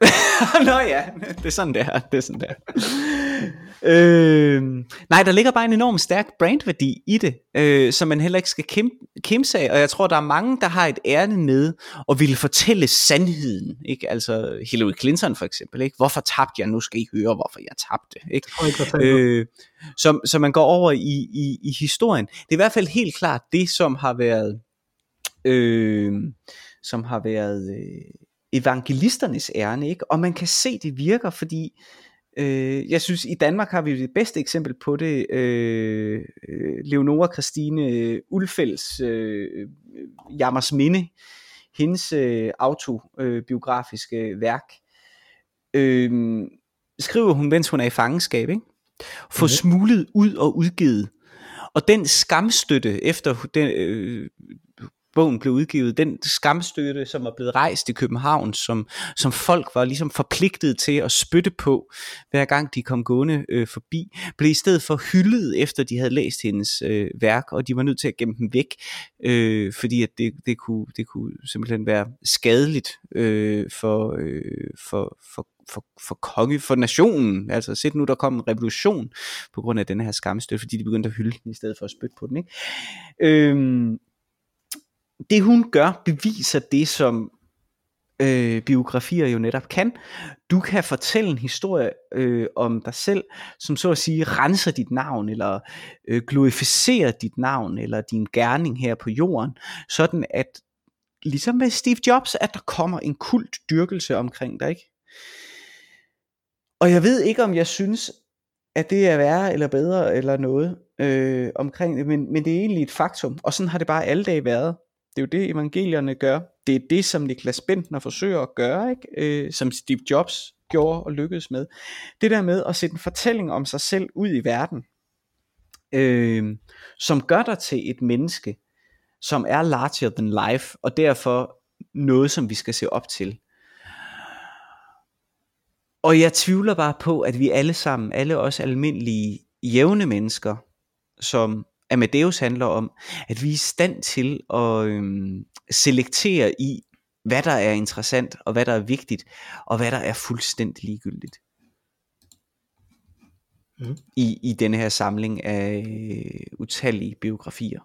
Nå ja, det er sådan der, det er sådan der. øh, nej, der ligger bare en enorm stærk brandværdi i det, øh, som man heller ikke skal kæmpe af, og jeg tror, der er mange, der har et ærne med og ville fortælle sandheden, ikke? Altså Hillary Clinton for eksempel, ikke? Hvorfor tabte jeg? Nu skal I høre, hvorfor jeg tabte, ikke? Øh, så, så man går over i, i, i historien. Det er i hvert fald helt klart det, som har været, øh, som har været øh, evangelisternes ærne, ikke? Og man kan se, det virker, fordi Øh, jeg synes, i Danmark har vi det bedste eksempel på det. Øh, øh Leonora Christine Ulfælds øh, Jammers Minde, hendes øh, autobiografiske øh, værk, øh, skriver hun, mens hun er i fangenskab, ikke? Få okay. smuglet ud og udgivet. Og den skamstøtte efter den, øh, bogen blev udgivet, den skamstøtte, som var blevet rejst i København, som, som folk var ligesom forpligtet til at spytte på, hver gang de kom gående øh, forbi, blev i stedet for hyldet, efter de havde læst hendes øh, værk, og de var nødt til at gemme dem væk, øh, fordi at det, det, kunne, det kunne simpelthen være skadeligt øh, for, øh, for, for for, for konge, for nationen. Altså sæt nu, der kom en revolution på grund af den her skamstøtte, fordi de begyndte at hylde den i stedet for at spytte på den. Ikke? Øhm, det hun gør, beviser det, som øh, biografier jo netop kan. Du kan fortælle en historie øh, om dig selv, som så at sige renser dit navn, eller øh, glorificerer dit navn, eller din gerning her på jorden, sådan at, ligesom med Steve Jobs, at der kommer en kult dyrkelse omkring dig, ikke? Og jeg ved ikke, om jeg synes, at det er værre eller bedre eller noget øh, omkring det, men, men det er egentlig et faktum, og sådan har det bare alle dage været. Det er jo det, evangelierne gør. Det er det, som Niklas Bentner forsøger at gøre, ikke? Øh, som Steve Jobs gjorde og lykkedes med. Det der med at sætte en fortælling om sig selv ud i verden, øh, som gør dig til et menneske, som er larger than life, og derfor noget, som vi skal se op til. Og jeg tvivler bare på, at vi alle sammen, alle os almindelige jævne mennesker, som Amadeus handler om, at vi er i stand til at øhm, selektere i, hvad der er interessant, og hvad der er vigtigt, og hvad der er fuldstændig ligegyldigt. Mm. I, I denne her samling af øh, utallige biografier.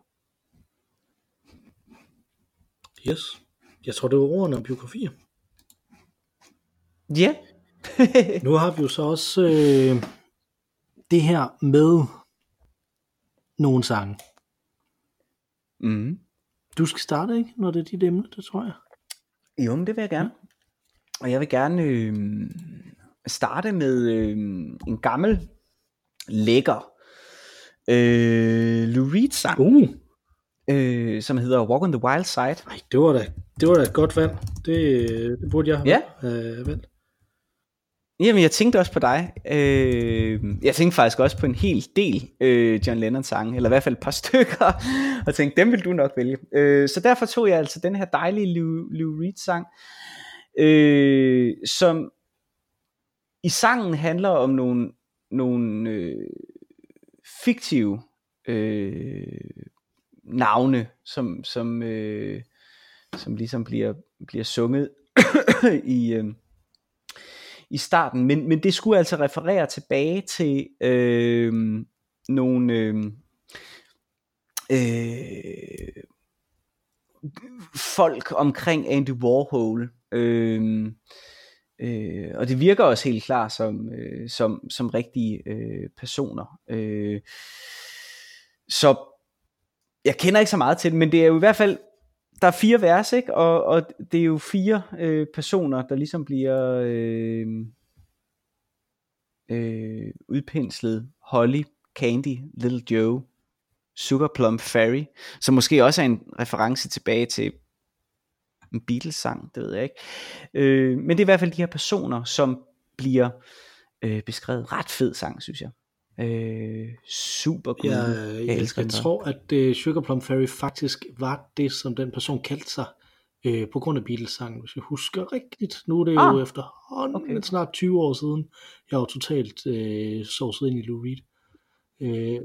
Yes. Jeg tror, det var ordene om biografier. Ja. nu har vi jo så også øh, det her med nogle sange. Mm. Du skal starte, ikke? Når det er dit emne, det tror jeg. Jo, men det vil jeg gerne. og jeg vil gerne øh, starte med øh, en gammel, lækker øh, Lou Reed sang, Uh, øh, som hedder Walk on the Wild Side. ej, det var da, det var da et godt valg. Det, det burde jeg Ja. have øh, valgt. Jamen, jeg tænkte også på dig. Øh, jeg tænkte faktisk også på en hel del øh, John Lennon sange, eller i hvert fald et par stykker, og tænkte, dem vil du nok vælge. Øh, så derfor tog jeg altså den her dejlige Lou, Lou Reed sang, øh, som i sangen handler om nogle, nogle øh, fiktive øh, navne, som, som, øh, som ligesom bliver, bliver sunget i... Øh, i starten, men, men det skulle altså referere tilbage til øh, nogle øh, øh, folk omkring Andy Warhol. Øh, øh, og det virker også helt klart som, øh, som, som rigtige øh, personer. Øh, så jeg kender ikke så meget til det, men det er jo i hvert fald der er fire vers, ikke? Og, og det er jo fire øh, personer, der ligesom bliver øh, øh, udpenslet. Holly, Candy, Little Joe, Sugar Plum Fairy, som måske også er en reference tilbage til en Beatles-sang, det ved jeg ikke. Øh, men det er i hvert fald de her personer, som bliver øh, beskrevet. Ret fed sang, synes jeg. Øh, super god. Jeg, jeg jeg, elsker jeg tror, at uh, Sugar Plum Fairy faktisk var det, som den person kaldte sig, øh, på grund af Beatles-sangen, hvis jeg husker rigtigt. Nu er det jo Ah, efterhånden okay. okay. snart 20 år siden. Jeg var totalt øh, sovset ind i Lou Reed. Øh,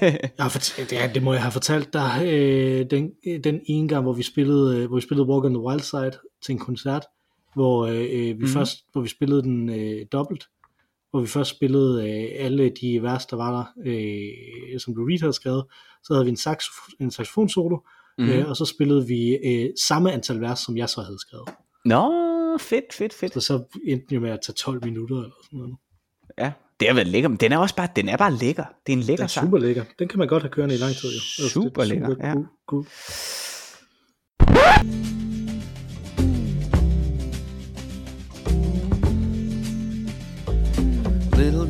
jeg har fortalt, ja, det må jeg have fortalt dig. Øh, den, den ene gang, hvor vi spillede, øh, hvor vi spillede Walk on the Wild Side til en koncert, hvor øh, vi Mhm. mm. først, hvor vi spillede den øh, dobbelt, hvor vi først spillede øh, alle de vers, der var der, øh, som Lou Reed havde skrevet. Så havde vi en, sax, en saxofonsolo, Mhm. mm. øh, og så spillede vi øh, samme antal vers, som jeg så havde skrevet. Nå, fedt, fedt, fedt. Så så endte jo med at tage 12 minutter eller sådan noget. Ja, det har været lækker, men den er også bare, den er bare lækker. Det er en lækker Den er sang. super lækker. Den kan man godt have kørende i lang tid. Jo. Altså, det er Super lækker, ja. cool,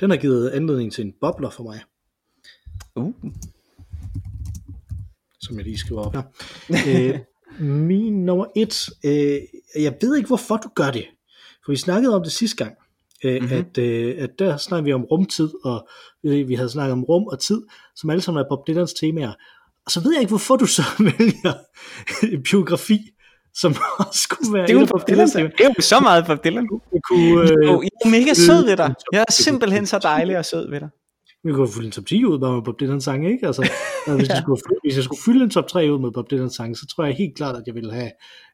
Den har givet anledning til en bobler for mig, Uh. som jeg lige skriver op her. øh, min nummer et, øh, jeg ved ikke hvorfor du gør det, for vi snakkede om det sidste gang, øh, mm-hmm. at, øh, at der snakkede vi om rumtid, og øh, vi havde snakket om rum og tid, som alle sammen er Bob Dylans temaer. Og så ved jeg ikke, hvorfor du så vælger biografi, som også skulle være Det er jo Bob temaer. det er jo så meget Bob Dylan. Kunne, øh, jeg er mega sød ved dig. Jeg er simpelthen så dejlig og sød ved dig. Vi kunne fylde en top 10 ud bare med Bob Dylan sange, ikke? Altså, altså, hvis, jeg skulle, hvis jeg skulle fylde en top 3 ud med Bob Dylan sange, så tror jeg helt klart, at jeg ville have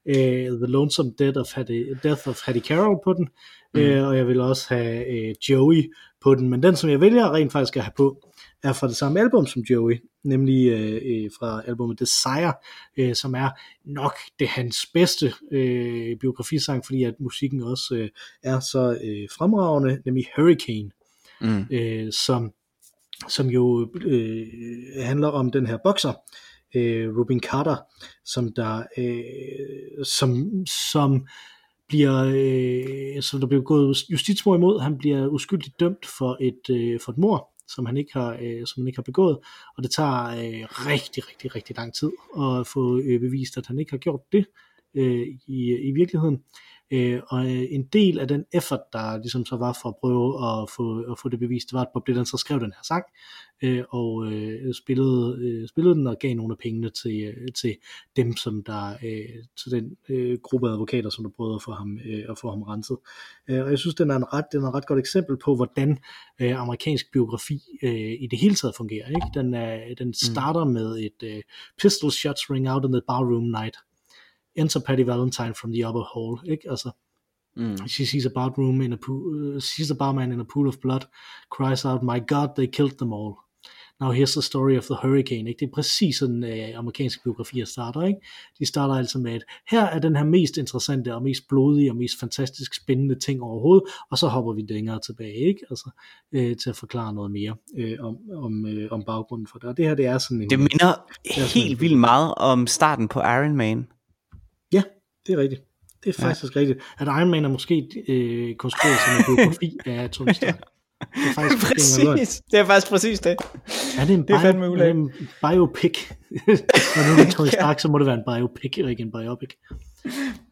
uh, The Lonesome Death of Hattie, Death of Hattie Carroll på den, mm. uh, og jeg ville også have uh, Joey på den, men den, som jeg vælger rent faktisk at have på, er fra det samme album som Joey, nemlig uh, uh, fra albumet Desire, uh, som er nok det hans bedste uh, biografisang, fordi at musikken også uh, er så uh, fremragende, nemlig Hurricane, Mm. øh, som, som jo øh, handler om den her bokser, øh, Rubin Carter, som der, øh, som, som bliver, øh, som der bliver gået justitsmord imod. Han bliver uskyldigt dømt for et, øh, for et mord, som han ikke har, øh, som han ikke har begået, og det tager øh, rigtig, rigtig, rigtig lang tid at få øh, bevist, at han ikke har gjort det øh, i, i virkeligheden. Øh, og øh, en del af den effort, der ligesom så var for at prøve at få, at få det bevist, det var, at Bob Dylan så skrev den her sang, øh, og øh, spillede, øh, spillede den og gav nogle af pengene til, øh, til dem, som der, øh, til den øh, gruppe af advokater, som der prøvede at få ham, øh, at få ham renset. Øh, og jeg synes, den er en ret, den er et ret godt eksempel på, hvordan øh, amerikansk biografi øh, i det hele taget fungerer. Ikke? Den, er, den starter mm. med et øh, pistol shots ring out in the barroom night. Enter Patty Valentine from the upper hall. Ikke? Altså, Mm. She sees a bad room in a pool, uh, sees a barman in a pool of blood, cries out, my god, they killed them all. Now here's the story of the hurricane. Ikke? Det er præcis sådan øh, amerikanske biografier starter. Ikke? De starter altså med, at her er den her mest interessante og mest blodige og mest fantastisk spændende ting overhovedet, og så hopper vi længere tilbage ikke? Altså, øh, til at forklare noget mere øh, om, om, øh, om baggrunden for det. Og det her det er sådan en... Det minder helt vildt meget om starten på Iron Man. Det er rigtigt. Det er faktisk ja. rigtigt. At Iron Man er måske øh, konstrueret som en biografi af Tony Stark. Det er faktisk præcis. Det er faktisk præcis det. Er det en, bio, det er en biopic? Når nu er Tony Stark, så må det være en biopic, ikke en biopic.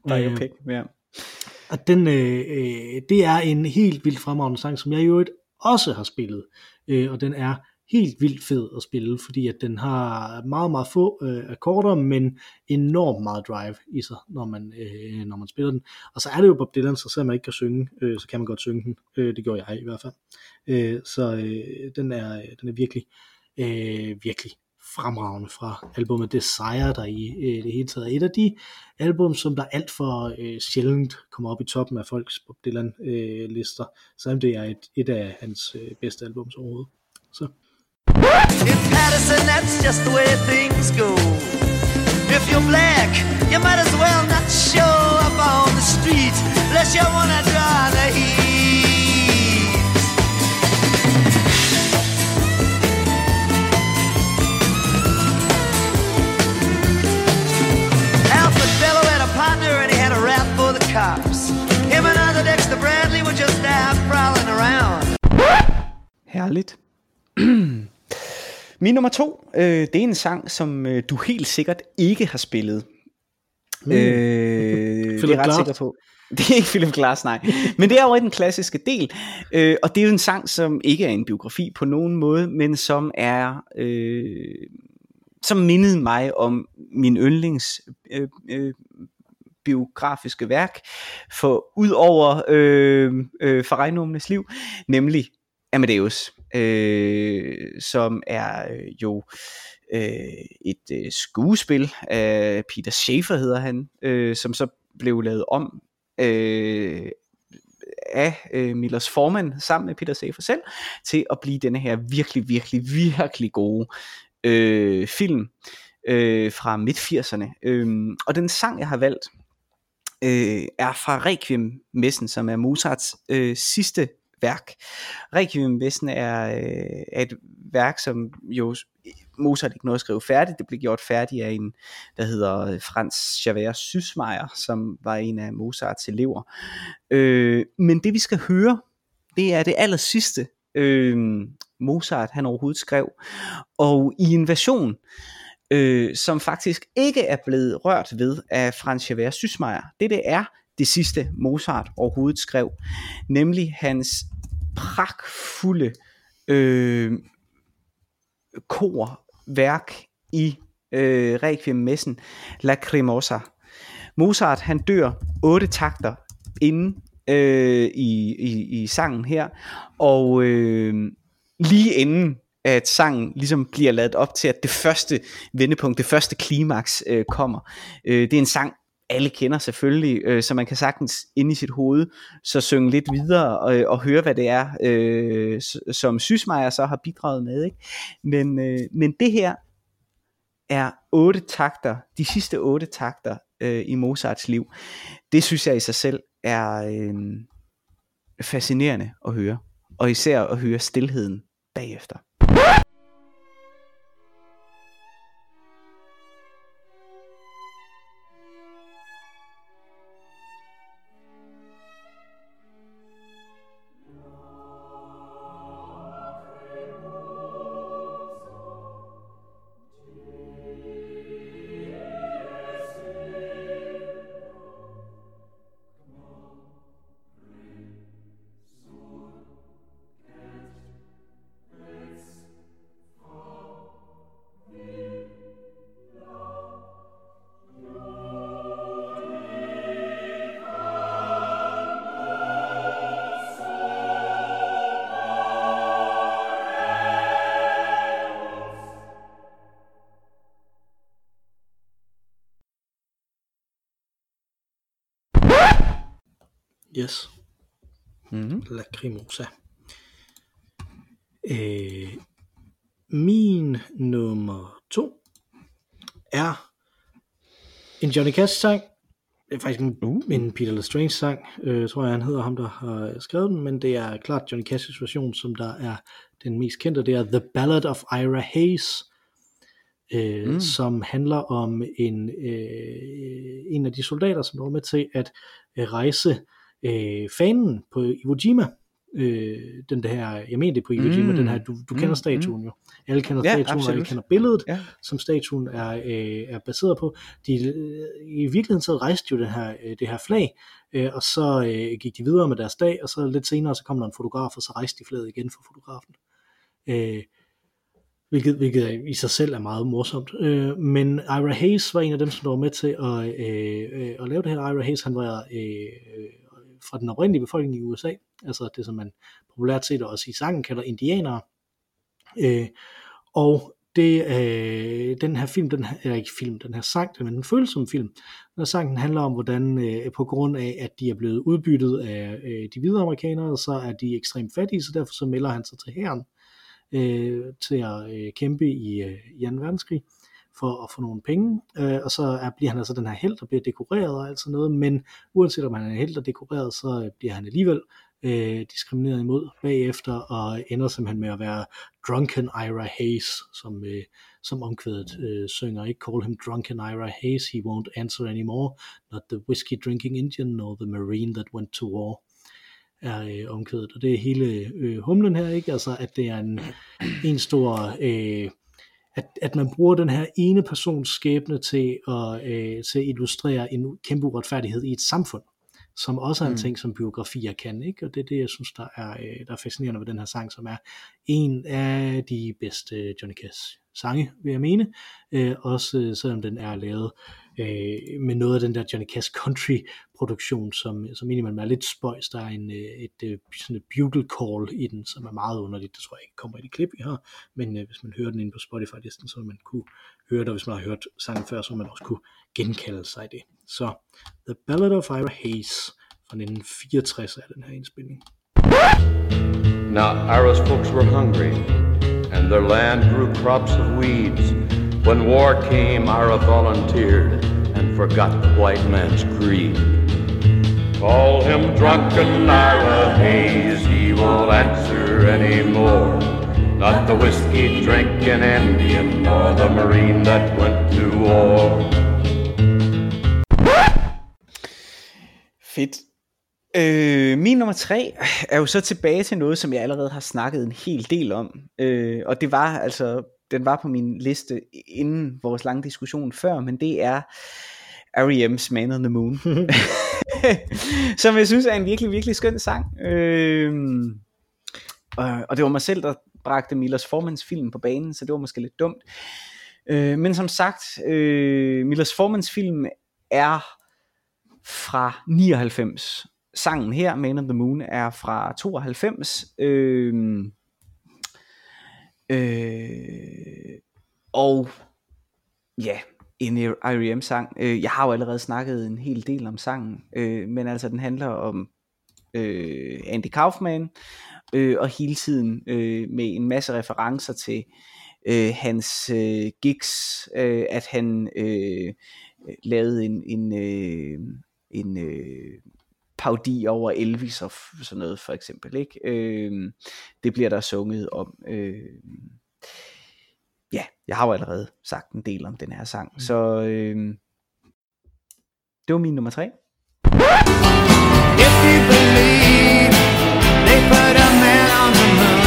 Biopic, øh, ja. Og den, øh, øh, det er en helt vildt fremragende sang, som jeg jo også har spillet. Øh, og den er helt vildt fed at spille, fordi at den har meget, meget få øh, akkorder, men enormt meget drive i sig, når man, øh, når man spiller den. Og så er det jo Bob Dylan, så selvom man ikke kan synge, øh, så kan man godt synge den. Øh, det gjorde jeg i hvert fald. Øh, så øh, den, er, den er virkelig, øh, virkelig fremragende fra albumet Desire, der i øh, det hele taget er et af de album, som der alt for øh, sjældent kommer op i toppen af folks Bob Dylan øh, lister, selvom det er et, et af hans øh, bedste albums overhovedet. Så In Patterson, that's just the way things go. If you're black, you might as well not show up on the street unless you wanna draw the heat. Alfred Bello had a partner and he had a rap for the cops. Him and other Dexter Bradley were just out prowling around. Herligt. Min nummer to, øh, det er en sang, som øh, du helt sikkert ikke har spillet. Mm. Øh, det er jeg ret sikker på. Det er ikke Philip Glass, nej. Men det er jo den klassiske del. Øh, og det er jo en sang, som ikke er en biografi på nogen måde, men som er... Øh, som mindede mig om min yndlings øh, øh, biografiske værk for ud over øh, øh, Farinumnes liv, nemlig Amadeus, øh, som er øh, jo øh, et øh, skuespil af Peter Schaefer hedder han, øh, som så blev lavet om øh, af øh, Millers formand sammen med Peter Schaefer selv til at blive denne her virkelig, virkelig, virkelig gode øh, film øh, fra midt-80'erne. Øh, og den sang, jeg har valgt, øh, er fra Requiem-messen, som er Mozarts øh, sidste værk. Requiem Vesten er, øh, er et værk, som jo Mozart ikke nåede at skrive færdigt. Det blev gjort færdigt af en, der hedder øh, Frans Javert Sysmeier, som var en af Mozarts elever. Øh, men det vi skal høre, det er det aller sidste, øh, Mozart han overhovedet skrev. Og i en version, øh, som faktisk ikke er blevet rørt ved af Frans Javert Sysmeier. Det det er, det sidste Mozart overhovedet skrev, nemlig hans pragtfulde øh, korværk i øh, Requiem-messen Lacrimosa. Mozart han dør otte takter inden øh, i, i, i sangen her, og øh, lige inden at sangen ligesom bliver lavet op til, at det første vendepunkt, det første klimaks øh, kommer. Øh, det er en sang, alle kender selvfølgelig, øh, så man kan sagtens ind i sit hoved så synge lidt videre og, og høre, hvad det er, øh, som Sysmeier så har bidraget med. Ikke? Men, øh, men det her er otte takter, de sidste otte takter øh, i Mozarts liv. Det synes jeg i sig selv er øh, fascinerende at høre, og især at høre stillheden bagefter. Yes. Mm-hmm. Lacrimosa. Øh, min nummer to er en Johnny Cash sang. Det er faktisk en, uh. en Peter Lestrange sang, øh, tror jeg han hedder ham, der har skrevet den, men det er klart Johnny Cash's version, som der er den mest kendte, det er The Ballad of Ira Hayes, øh, mm. som handler om en, øh, en af de soldater, som var med til at øh, rejse øh, fanen på Iwo Jima, øh, den der, jeg mener det på Iwo Jima, Mm. den her, du, du kender Mm, statuen jo. Alle kender Ja, statuen, og alle absolut. kender billedet, Ja. som statuen er, øh, er baseret på. De, øh, I virkeligheden så rejste jo den her, øh, det her flag, øh, og så øh, gik de videre med deres dag, og så lidt senere, så kom der en fotograf, og så rejste de flaget igen for fotografen. Øh, hvilket, hvilket i sig selv er meget morsomt. Øh, men Ira Hayes var en af dem, som var med til at, øh, øh, at lave det her. Ira Hayes, han var øh, fra den oprindelige befolkning i USA, altså det, som man populært set også i sangen kalder indianere. Øh, og det, øh, den her film, den eller ikke film, den her sang, men den føles som film. Den her sang den handler om, hvordan øh, på grund af, at de er blevet udbyttet af øh, de hvide amerikanere, så er de ekstremt fattige, så derfor så melder han sig til hæren øh, til at øh, kæmpe i, øh, i 2. verdenskrig for at få nogle penge, øh, og så er, bliver han altså den her held, der bliver dekoreret og alt sådan noget, men uanset om han er held, og dekoreret, så øh, bliver han alligevel øh, diskrimineret imod bagefter, og ender simpelthen med at være Drunken Ira Hayes, som, øh, som omkvædet øh, synger, ikke? Call him Drunken Ira Hayes, he won't answer anymore, not the whiskey drinking Indian, nor the marine that went to war er øh, omkvædet, og det er hele øh, humlen her, ikke? Altså, at det er en, en stor, øh, at, at man bruger den her ene persons skæbne til at, øh, til at illustrere en kæmpe uretfærdighed i et samfund, som også er en Mm. ting, som biografier kan, ikke? Og det er det, jeg synes, der er, øh, der er fascinerende ved den her sang, som er en af de bedste Johnny Cash sange, vil jeg mene. Øh, også øh, selvom den er lavet øh, med noget af den der Johnny Cash country produktion, som, som indimellem er lidt spøjs. Der er en, øh, et, et, sådan et bugle call i den, som er meget underligt. Det tror jeg ikke kommer i det klip, vi har. Men øh, hvis man hører den inde på Spotify-listen, så vil man kunne høre det, og hvis man har hørt sangen før, så vil man også kunne genkalde sig det. Så The Ballad of Ira Hayes fra 1964 er den her indspilning. Now, Ira's folks were hungry, and their land grew crops of weeds. When war came, Ira volunteered and forgot the white man's greed. Call him drunken Ira Hayes, he won't answer anymore. Not the whiskey drinking Indian, nor the Marine that went to war. Fedt. Øh, min nummer tre er jo så tilbage til noget, som jeg allerede har snakket en hel del om. Øh, og det var altså, den var på min liste inden vores lange diskussion før, men det er R.E.M.'s Man on the Moon. som jeg synes er en virkelig, virkelig skøn sang. Øh, og, og det var mig selv, der bragte Millers Formans film på banen, så det var måske lidt dumt. Øh, men som sagt, øh, Millers Formans film er fra 99. Sangen her, Man on the Moon, er fra 92. Øh, øh, og ja, en R.E.M. sang. Øh, jeg har jo allerede snakket en hel del om sangen, øh, men altså den handler om øh, Andy Kaufman, øh, og hele tiden øh, med en masse referencer til øh, hans øh, gigs, øh, at han øh, lavede en, en, øh, en øh, parodi over Elvis og sådan noget for eksempel. Ikke? Øh, det bliver der sunget om. Øh, jeg har jo allerede sagt en del om den her sang, så øh, det var min nummer tre. If you believe they put a man on the moon,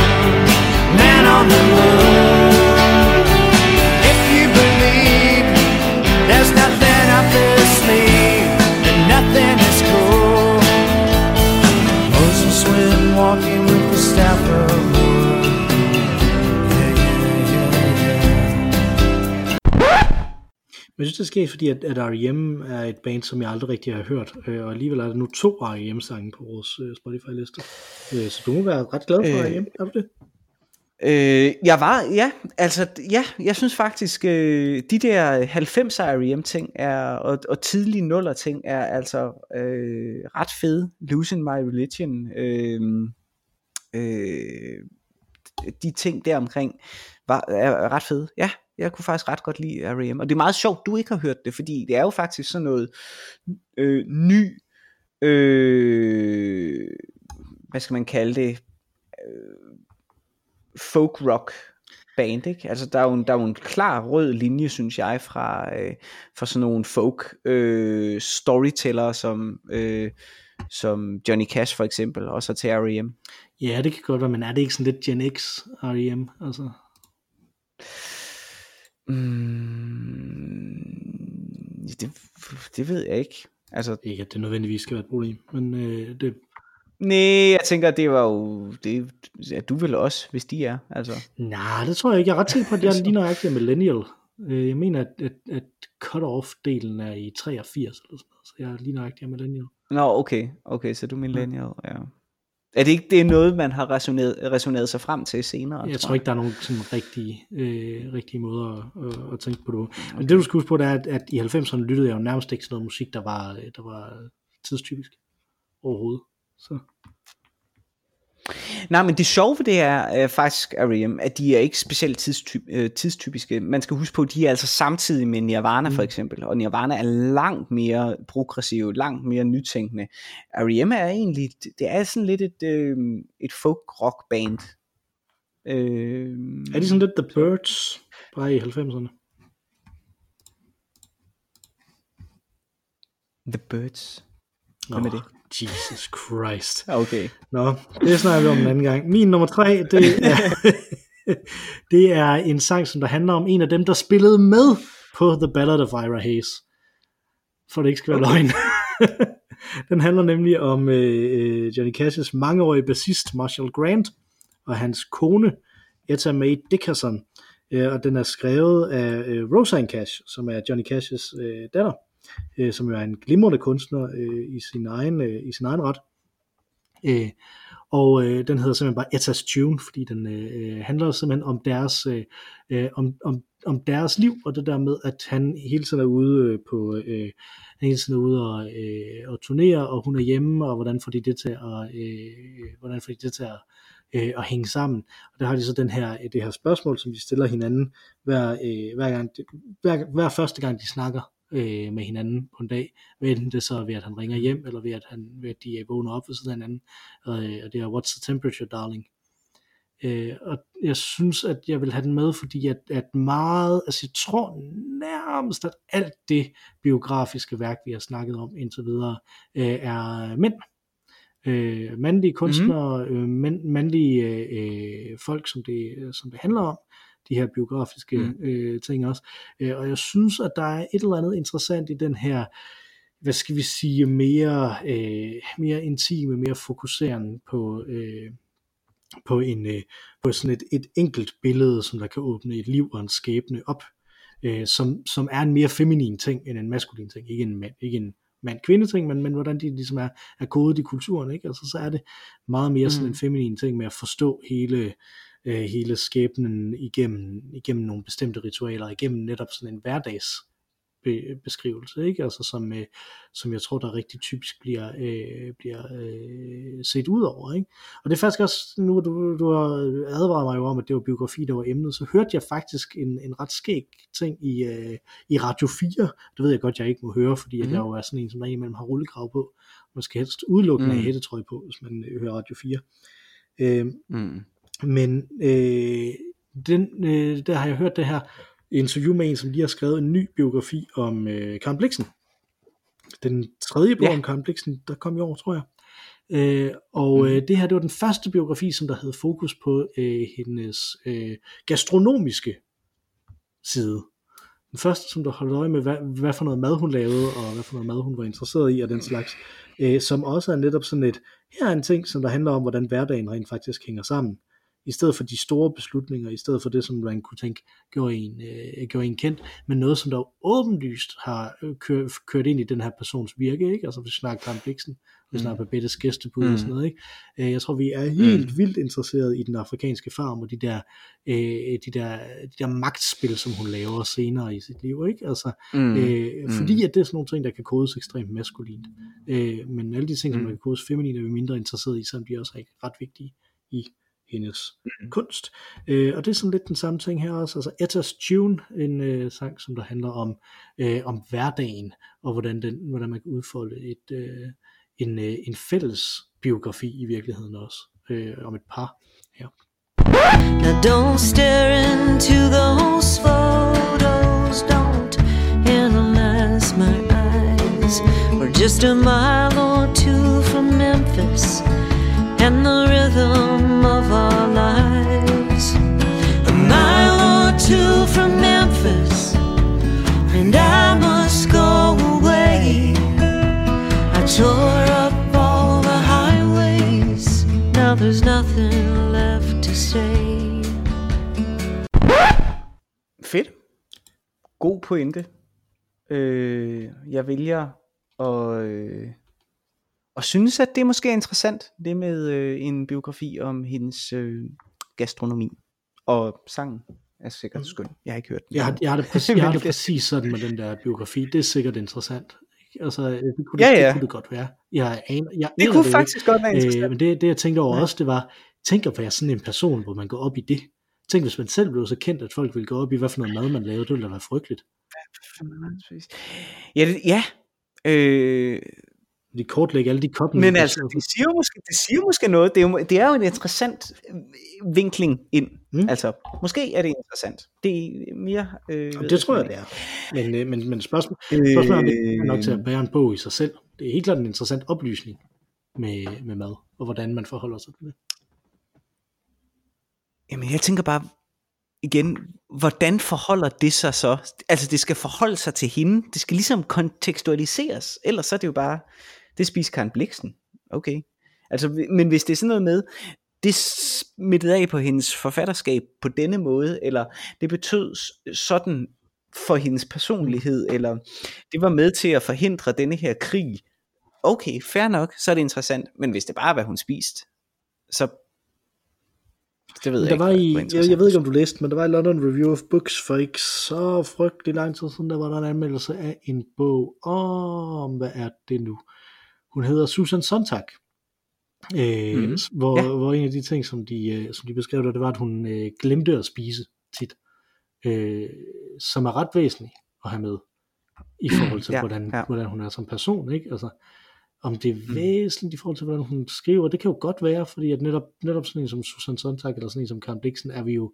man on the moon. If you believe there's nothing jeg synes, det sker, fordi at, at R.E.M. er et band, som jeg aldrig rigtig har hørt, øh, og alligevel er der nu to R.E.M. sange på vores øh, Spotify-liste. Øh, så du må være ret glad for Øh, R.E.M., er du det? Øh, jeg var, ja, altså, ja, jeg synes faktisk, øh, de der 90'er R.E.M. ting er, og, og tidlige nuller ting er altså øh, ret fede. Losing My Religion, øh, øh, de ting der omkring var, er ret fede. Ja, jeg kunne faktisk ret godt lide R.E.M. Og det er meget sjovt, du ikke har hørt det, fordi det er jo faktisk sådan noget øh, ny, øh, hvad skal man kalde det, øh, folk rock band, ikke? Altså der er jo en, der er jo en klar rød linje, synes jeg, fra, øh, fra sådan nogle folk øh, storyteller, som, øh, som Johnny Cash for eksempel, og så til R.E.M. Ja, det kan godt være, men er det ikke sådan lidt Gen X R.E.M.? Altså, Mm, det, det ved jeg ikke. Altså, ikke at det nødvendigvis skal være et problem, men øh, det, nej, jeg tænker, det var jo, det er du vel også, hvis de er, altså. nej, det tror jeg ikke. Jeg er ret sikker på, at jeg er lige nøjagtig millennial. Øh, Jeg mener, at, at, at cut-off-delen er i 83 eller sådan noget, så jeg er lige nøjagtig millennial. Nå, okay, okay, så du er millennial, ja. Er det ikke det er noget, man har resoneret, resoneret sig frem til senere? Jeg tror ikke, der er nogen sådan rigtige, øh, rigtige måder at, at, at tænke på det. Okay. Men det du skal huske på, det er, at, at i 90'erne lyttede jeg jo nærmest ikke til noget musik, der var, øh, der var tidstypisk overhovedet. Så. Nej, men det sjove ved det er øh, faktisk, R.E.M., at de er ikke specielt tidstyp, øh, tidstypiske. Man skal huske på, at de er altså samtidig med Nirvana for eksempel, og Nirvana er langt mere progressiv, langt mere nytænkende. R.E.M. er egentlig, det er sådan lidt et, øh, et folk-rock band. Øh, Er de sådan lidt The Birds, bare i 90'erne? The Birds. Hvem er det? Jesus Christ. Okay. Nå, det snakker vi om en anden gang. Min nummer tre, det er, det er en sang, som der handler om en af dem, der spillede med på The Ballad of Ira Hayes. For det ikke skal være okay. løgn. Den handler nemlig om øh, Johnny Cash's mangeårige bassist Marshall Grant og hans kone Etta Mae Dickerson. Øh, og den er skrevet af øh, Roseanne Cash, som er Johnny Cash's øh, datter, øh, som jo er en glimrende kunstner øh, i, sin egen, øh, i sin egen ret. Øh, og øh, den hedder simpelthen bare Etas Tune, fordi den øh, handler simpelthen om deres, øh, øh om, om, om deres liv, og det der med, at han hele tiden er ude øh, på, øh, han hele tiden er ude og, øh, og turnere, og hun er hjemme, og hvordan får de det til at, øh, hvordan får de det til at, øh, at hænge sammen. Og der har de så den her, øh, det her spørgsmål, som de stiller hinanden hver, øh, hver, gang, hver, hver første gang, de snakker øh, med hinanden på en dag. Enten det så er ved, at han ringer hjem, eller ved, at, han, ved, at de vågner op ved siden af hinanden. Øh, og det er, what's the temperature, darling? Øh, og jeg synes, at jeg vil have den med, fordi at, at meget, altså jeg tror nærmest, at alt det biografiske værk, vi har snakket om indtil videre, øh, er mænd. Øh, mandlige kunstnere, mm. øh, mandlige øh, folk, som det, som det handler om, de her biografiske mm. øh, ting også. Øh, og jeg synes, at der er et eller andet interessant i den her, hvad skal vi sige, mere, øh, mere intime, mere fokuserende på, øh, på, en, øh, på sådan et, et enkelt billede, som der kan åbne et liv og en skæbne op, øh, som, som er en mere feminin ting end en maskulin ting, ikke en mand, ikke en mand-kvinde ting, men, men hvordan de ligesom er, er kodet i kulturen, ikke? Altså så er det meget mere sådan Mm. en feminin ting med at forstå hele, øh, hele skæbnen igennem, igennem nogle bestemte ritualer, igennem netop sådan en hverdags be- beskrivelse, ikke? Altså som, øh, som jeg tror, der rigtig typisk bliver, øh, bliver øh, set ud over. Ikke? Og det er faktisk også, nu du, du har advaret mig jo om, at det var biografi, der var emnet, så hørte jeg faktisk en, en ret skæg ting i, øh, i Radio 4. Det ved jeg godt, jeg ikke må høre, fordi. Mhm. jeg jo er sådan en, som der imellem har rullegrav på. Man skal helst udelukkende Mm. have hættetrøje på, hvis man øh, hører Radio 4. Øh, Mm. Men øh, den, øh, der har jeg hørt det her interview med en, som lige har skrevet en ny biografi om øh, Karen Bliksen. Den tredje bog Ja. om Karen Bliksen, der kom i år, tror jeg. Øh, og Mhm. øh, det her, det var den første biografi, som der havde fokus på øh, hendes øh, gastronomiske side. Den første, som der holdt øje med, hvad, hvad for noget mad hun lavede, og hvad for noget mad hun var interesseret i, og den slags. Øh, som også er netop sådan et, her er en ting, som der handler om, hvordan hverdagen rent faktisk hænger sammen i stedet for de store beslutninger, i stedet for det, som man kunne tænke gjorde en, øh, gjorde en kendt, men noget, som der åbenlyst har øh, kørt, kørt ind i den her persons virke, ikke? Altså, hvis vi snakker Karen Bliksen, vi snakker Babettes gæstebud mm. og sådan noget, ikke? Øh, jeg tror, vi er helt mm. vildt interesseret i den afrikanske farm, og de der, øh, de, der, de der magtspil, som hun laver senere i sit liv, ikke? Altså, mm. øh, fordi at det er sådan nogle ting, der kan kodes ekstremt maskulint. Øh, men alle de ting, som der kan kodes feminint, er vi mindre interesseret i, selvom de også er ret vigtige i hendes mm. kunst. Øh, og det er sådan lidt den samme ting her også. Altså Etas Tune, en øh, sang, som der handler om, øh, om hverdagen, og hvordan, den, hvordan man kan udfolde et, øh, en, øh, en fælles biografi i virkeligheden også, øh, om et par her. Now don't stare into those photos, don't analyze my eyes. We're just a mile or two from Memphis and the rhythm pointe. Øh, jeg vælger at, øh, og synes, at det måske er interessant, det med øh, en biografi om hendes øh, gastronomi. Og sangen er sikkert skøn. Jeg har ikke hørt den. Jeg har, jeg har det, præcis, jeg har det præcis sådan med den der biografi. Det er sikkert interessant. Altså, det kunne, Ja, det, ja. det kunne det godt være. Jeg aner, jeg Det kunne jo faktisk ikke. godt være interessant. Øh, men det, det jeg tænkte over også, det var, tænk at være sådan en person, hvor man går op i det. Tænk, hvis man selv blev så kendt, at folk ville gå op i, hvad for noget mad man lavede, det ville da være frygteligt. Ja, det, ja. Øh, De kortlægge alle de koppen. men altså, det siger, måske, det siger måske noget. Det er, jo, det er jo en interessant øh, vinkling ind. Mm. Altså, måske er det interessant. Det er mere... Øh, det tror jeg, det er. Men, øh, men, men spørgsmålet spørgsmålet er, det er nok til at bære en bog i sig selv. Det er helt klart en interessant oplysning med, med mad, og hvordan man forholder sig til det. Jamen, jeg tænker bare, igen, hvordan forholder det sig så? Altså, det skal forholde sig til hende. Det skal ligesom kontekstualiseres. Ellers så er det jo bare, det spiser Karen Bliksen. Okay. Altså, men hvis det er sådan noget med, det smittede af på hendes forfatterskab på denne måde, eller det betød sådan for hendes personlighed, eller det var med til at forhindre denne her krig. Okay, fair nok, så er det interessant. Men hvis det bare er, hvad hun spiste, så det ved jeg Der ikke. var hvor i, jeg, jeg ved ikke om du læste, men der var i London Review of Books for ikke så frygtelig lang tid siden, der var der en anmeldelse af en bog om, hvad er det nu? Hun hedder Susan Sontag. Øh, mm. hvor, Ja. hvor en af de ting, som de, øh, som de beskrev der, det var, at hun øh, glemte at spise tit. Øh, som er ret væsentligt at have med i forhold til, Ja, hvordan, ja. hvordan hun er som person. Ikke? Altså, om det er Mm. væsentligt i forhold til, hvordan hun skriver, det kan jo godt være, fordi at netop, netop sådan en som Susan Sontag, eller sådan en som Karen Blixen, er vi jo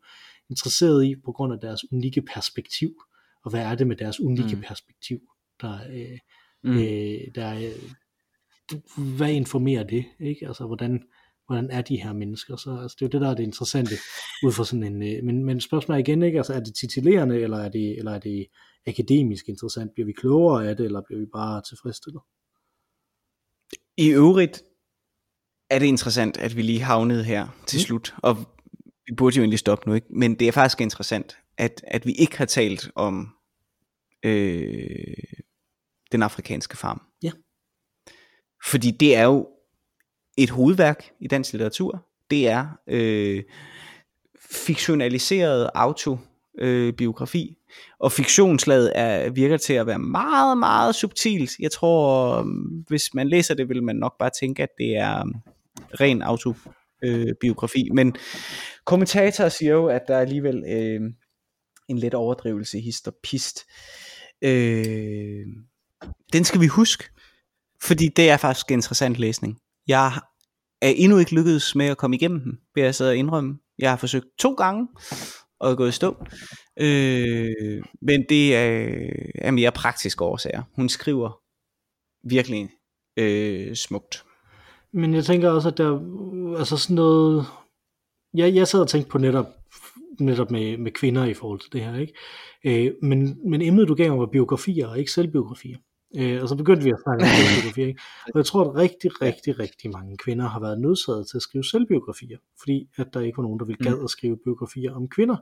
interesseret i, på grund af deres unikke perspektiv. Og hvad er det med deres unikke Mm. perspektiv, der, øh, Mm. mm. øh, der øh, hvad informerer det, ikke? Altså, hvordan, hvordan er de her mennesker? Så altså, det er jo det, der er det interessante, ud fra sådan en, øh, men, men spørgsmålet er igen, ikke? Altså, er det titulerende, eller er det, eller er det akademisk interessant? Bliver vi klogere af det, eller bliver vi bare tilfredsstillet? I øvrigt er det interessant, at vi lige havnede her til Mm. slut, og vi burde jo egentlig stoppe nu, ikke? men det er faktisk interessant, at, at vi ikke har talt om øh, den afrikanske farm. Ja. Fordi det er jo et hovedværk i dansk litteratur. Det er øh, øh, biografi. og fiktionslaget er, virker til at være meget, meget subtilt. Jeg tror, øh, hvis man læser det, vil man nok bare tænke, at det er øh, ren autobiografi. Øh, men kommentatorer siger jo, at der er alligevel øh, en let overdrivelse i hist og pist. Øh, den skal vi huske, fordi det er faktisk en interessant læsning. Jeg er endnu ikke lykkedes med at komme igennem den, vil jeg så indrømme. Jeg har forsøgt to gange, og er gået i stå. Øh, men det er, er mere praktiske årsager. Hun skriver virkelig øh, smukt. Men jeg tænker også, at der altså sådan noget... Jeg, jeg sad og tænkte på netop, netop med, med kvinder i forhold til det her, ikke? Øh, men, men emnet, du gav mig, var biografier og ikke selvbiografier. Øh, og så begyndte vi at snakke om selvbiografier. Ikke? Og jeg tror, at rigtig, rigtig, rigtig mange kvinder har været nødsaget til at skrive selvbiografier, fordi at der ikke var nogen, der ville gad at skrive biografier om kvinder.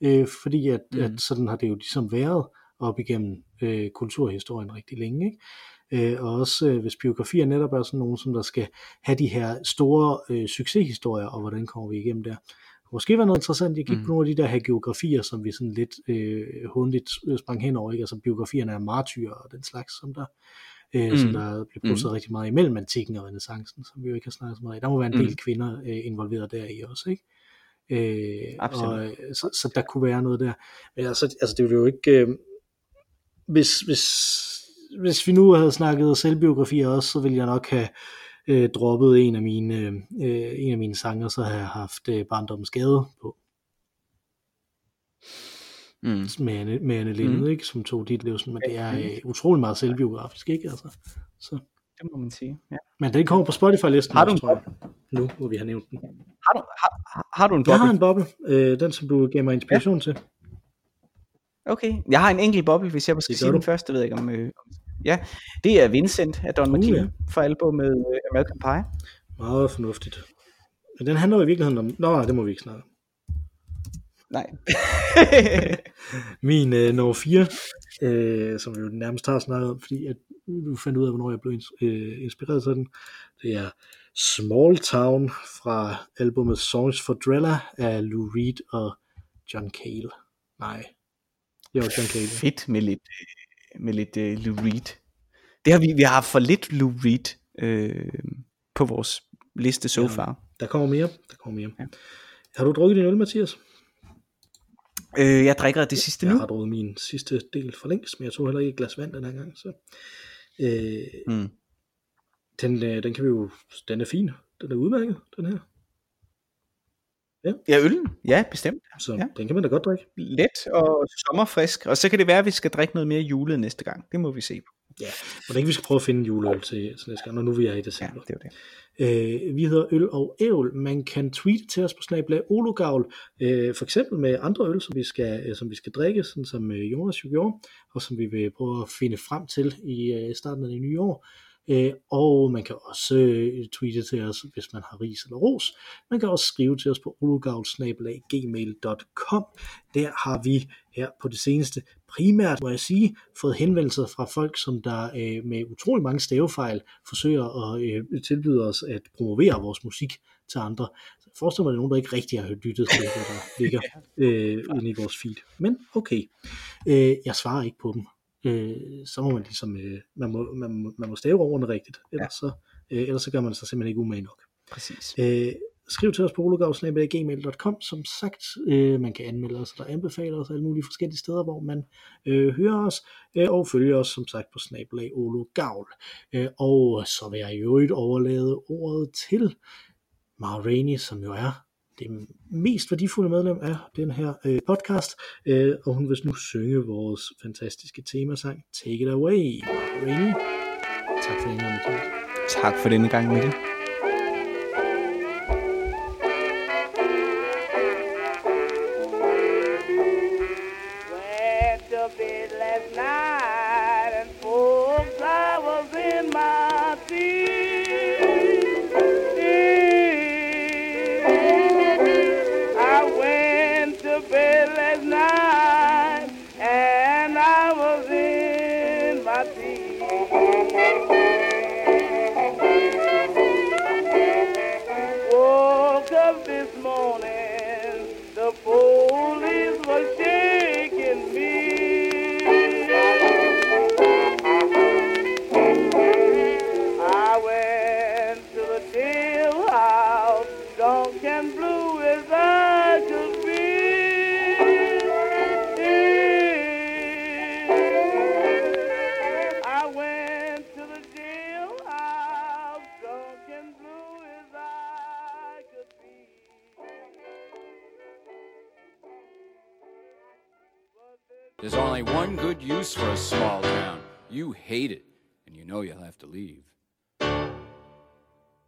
Øh, fordi at, mm. at sådan har det jo ligesom været op igennem øh, kulturhistorien rigtig længe. Ikke? Øh, og også øh, hvis biografier netop er sådan nogen, som der skal have de her store øh, succeshistorier, og hvordan kommer vi igennem der. Måske var noget interessant, jeg gik mm. på nogle af de der her geografier, som vi sådan lidt øh, hundligt sprang hen over, ikke? altså biografierne af martyrer og den slags, som der, øh, mm. som der blev produceret mm. rigtig meget imellem antikken og renaissancen, som vi jo ikke har snakket så meget i. Der må være en del mm. kvinder øh, involveret der i også, ikke? Øh, Absolut. og, øh, så, så der kunne være noget der. Men altså, altså det ville jo ikke... Øh, hvis, hvis, hvis vi nu havde snakket selvbiografier også, så ville jeg nok have øh, droppet en af mine øh, en af mine sanger, så har jeg haft øh, barndommens skade på. Mm. Med Anne, med Anne Linde, mm. ikke, som tog dit liv, sådan, men det er øh, utrolig meget selvbiografisk, ikke? Altså, så. Det må man sige. Ja. Men den kommer på Spotify-listen, Har du også, en tror jeg, nu, hvor vi har nævnt den. Har, du, har, har- du en Jeg har boble? en boble, øh, den som du gav mig inspiration ja. til. Okay, jeg har en enkelt boble, hvis jeg skal Det sige den første, det ved jeg ikke om... Øh, om- ja, det er Vincent af Don Uh, McLean ja. fra albumet øh, American Pie. Meget fornuftigt. Men den handler jo i virkeligheden om... Nå, nej, det må vi ikke snakke. Nej. Min øh, nummer 4, øh, som vi jo nærmest har snakket om, fordi at du fandt ud af, hvornår jeg blev ins- øh, inspireret til den. Det er Small Town fra albumet Songs for Drella af Lou Reed og John Cale. Nej, jo, John Cale. Fedt med lidt, øh, med lidt øh, Lou Reed. Det har vi, vi har haft for lidt Lou Reed øh, på vores liste so Ja. far. Der kommer mere, der kommer mere. Ja. Har du drukket din øl, Mathias? Øh, jeg drikker det sidste Jeg nu. har drukket min sidste del for længst, men jeg tog heller ikke et glas vand den her gang. Så. Øh, Mm. den, øh, den kan vi jo, den er fin, den er udmærket, den her. Ja, øllen. Ja, bestemt. Så Ja. ja. den kan man da godt drikke. Let og sommerfrisk. Og så kan det være, at vi skal drikke noget mere julet næste gang. Det må vi se på. Ja, og ikke vi skal prøve at finde en juleøl til, til næste gang, når nu vi er i Ja, december. det er det. Øh, vi hedder Øl og Ævl. Man kan tweete til os på snablag Olugavl, øh, for eksempel med andre øl, som vi skal, øh, som vi skal drikke, sådan som øh, Jonas jo gjorde, og som vi vil prøve at finde frem til i øh, starten af det nye år. Øh, og man kan også øh, tweete til os, hvis man har ris eller ros. Man kan også skrive til os på olugavl.gmail.com. Der har vi her på det seneste primært, må jeg sige, fået henvendelser fra folk, som der øh, med utrolig mange stavefejl forsøger at øh, tilbyde os at promovere vores musik til andre. Så jeg forestiller mig, at der er nogen, der ikke rigtig har lyttet til, hvad der ligger øh, inde i vores feed. Men okay, øh, jeg svarer ikke på dem. Øh, så må man ligesom, øh, man, må, man, må, man må stave ordene rigtigt, ellers, så, øh, ellers så gør man sig simpelthen ikke umage nok. Præcis. Øh, skriv til os på ologavsnabel.gmail.com Som sagt, øh, man kan anmelde os eller anbefale os alle mulige forskellige steder, hvor man øh, hører os, øh, og følge os som sagt på snabelag ologavl. Øh, og så vil jeg i øvrigt overlade ordet til Rainey, som jo er det mest værdifulde medlem af den her øh, podcast, øh, og hun vil nu synge vores fantastiske temasang Take It Away. Rainy. Tak for den gang, Mikkel. Tak for denne gang, Mikkel.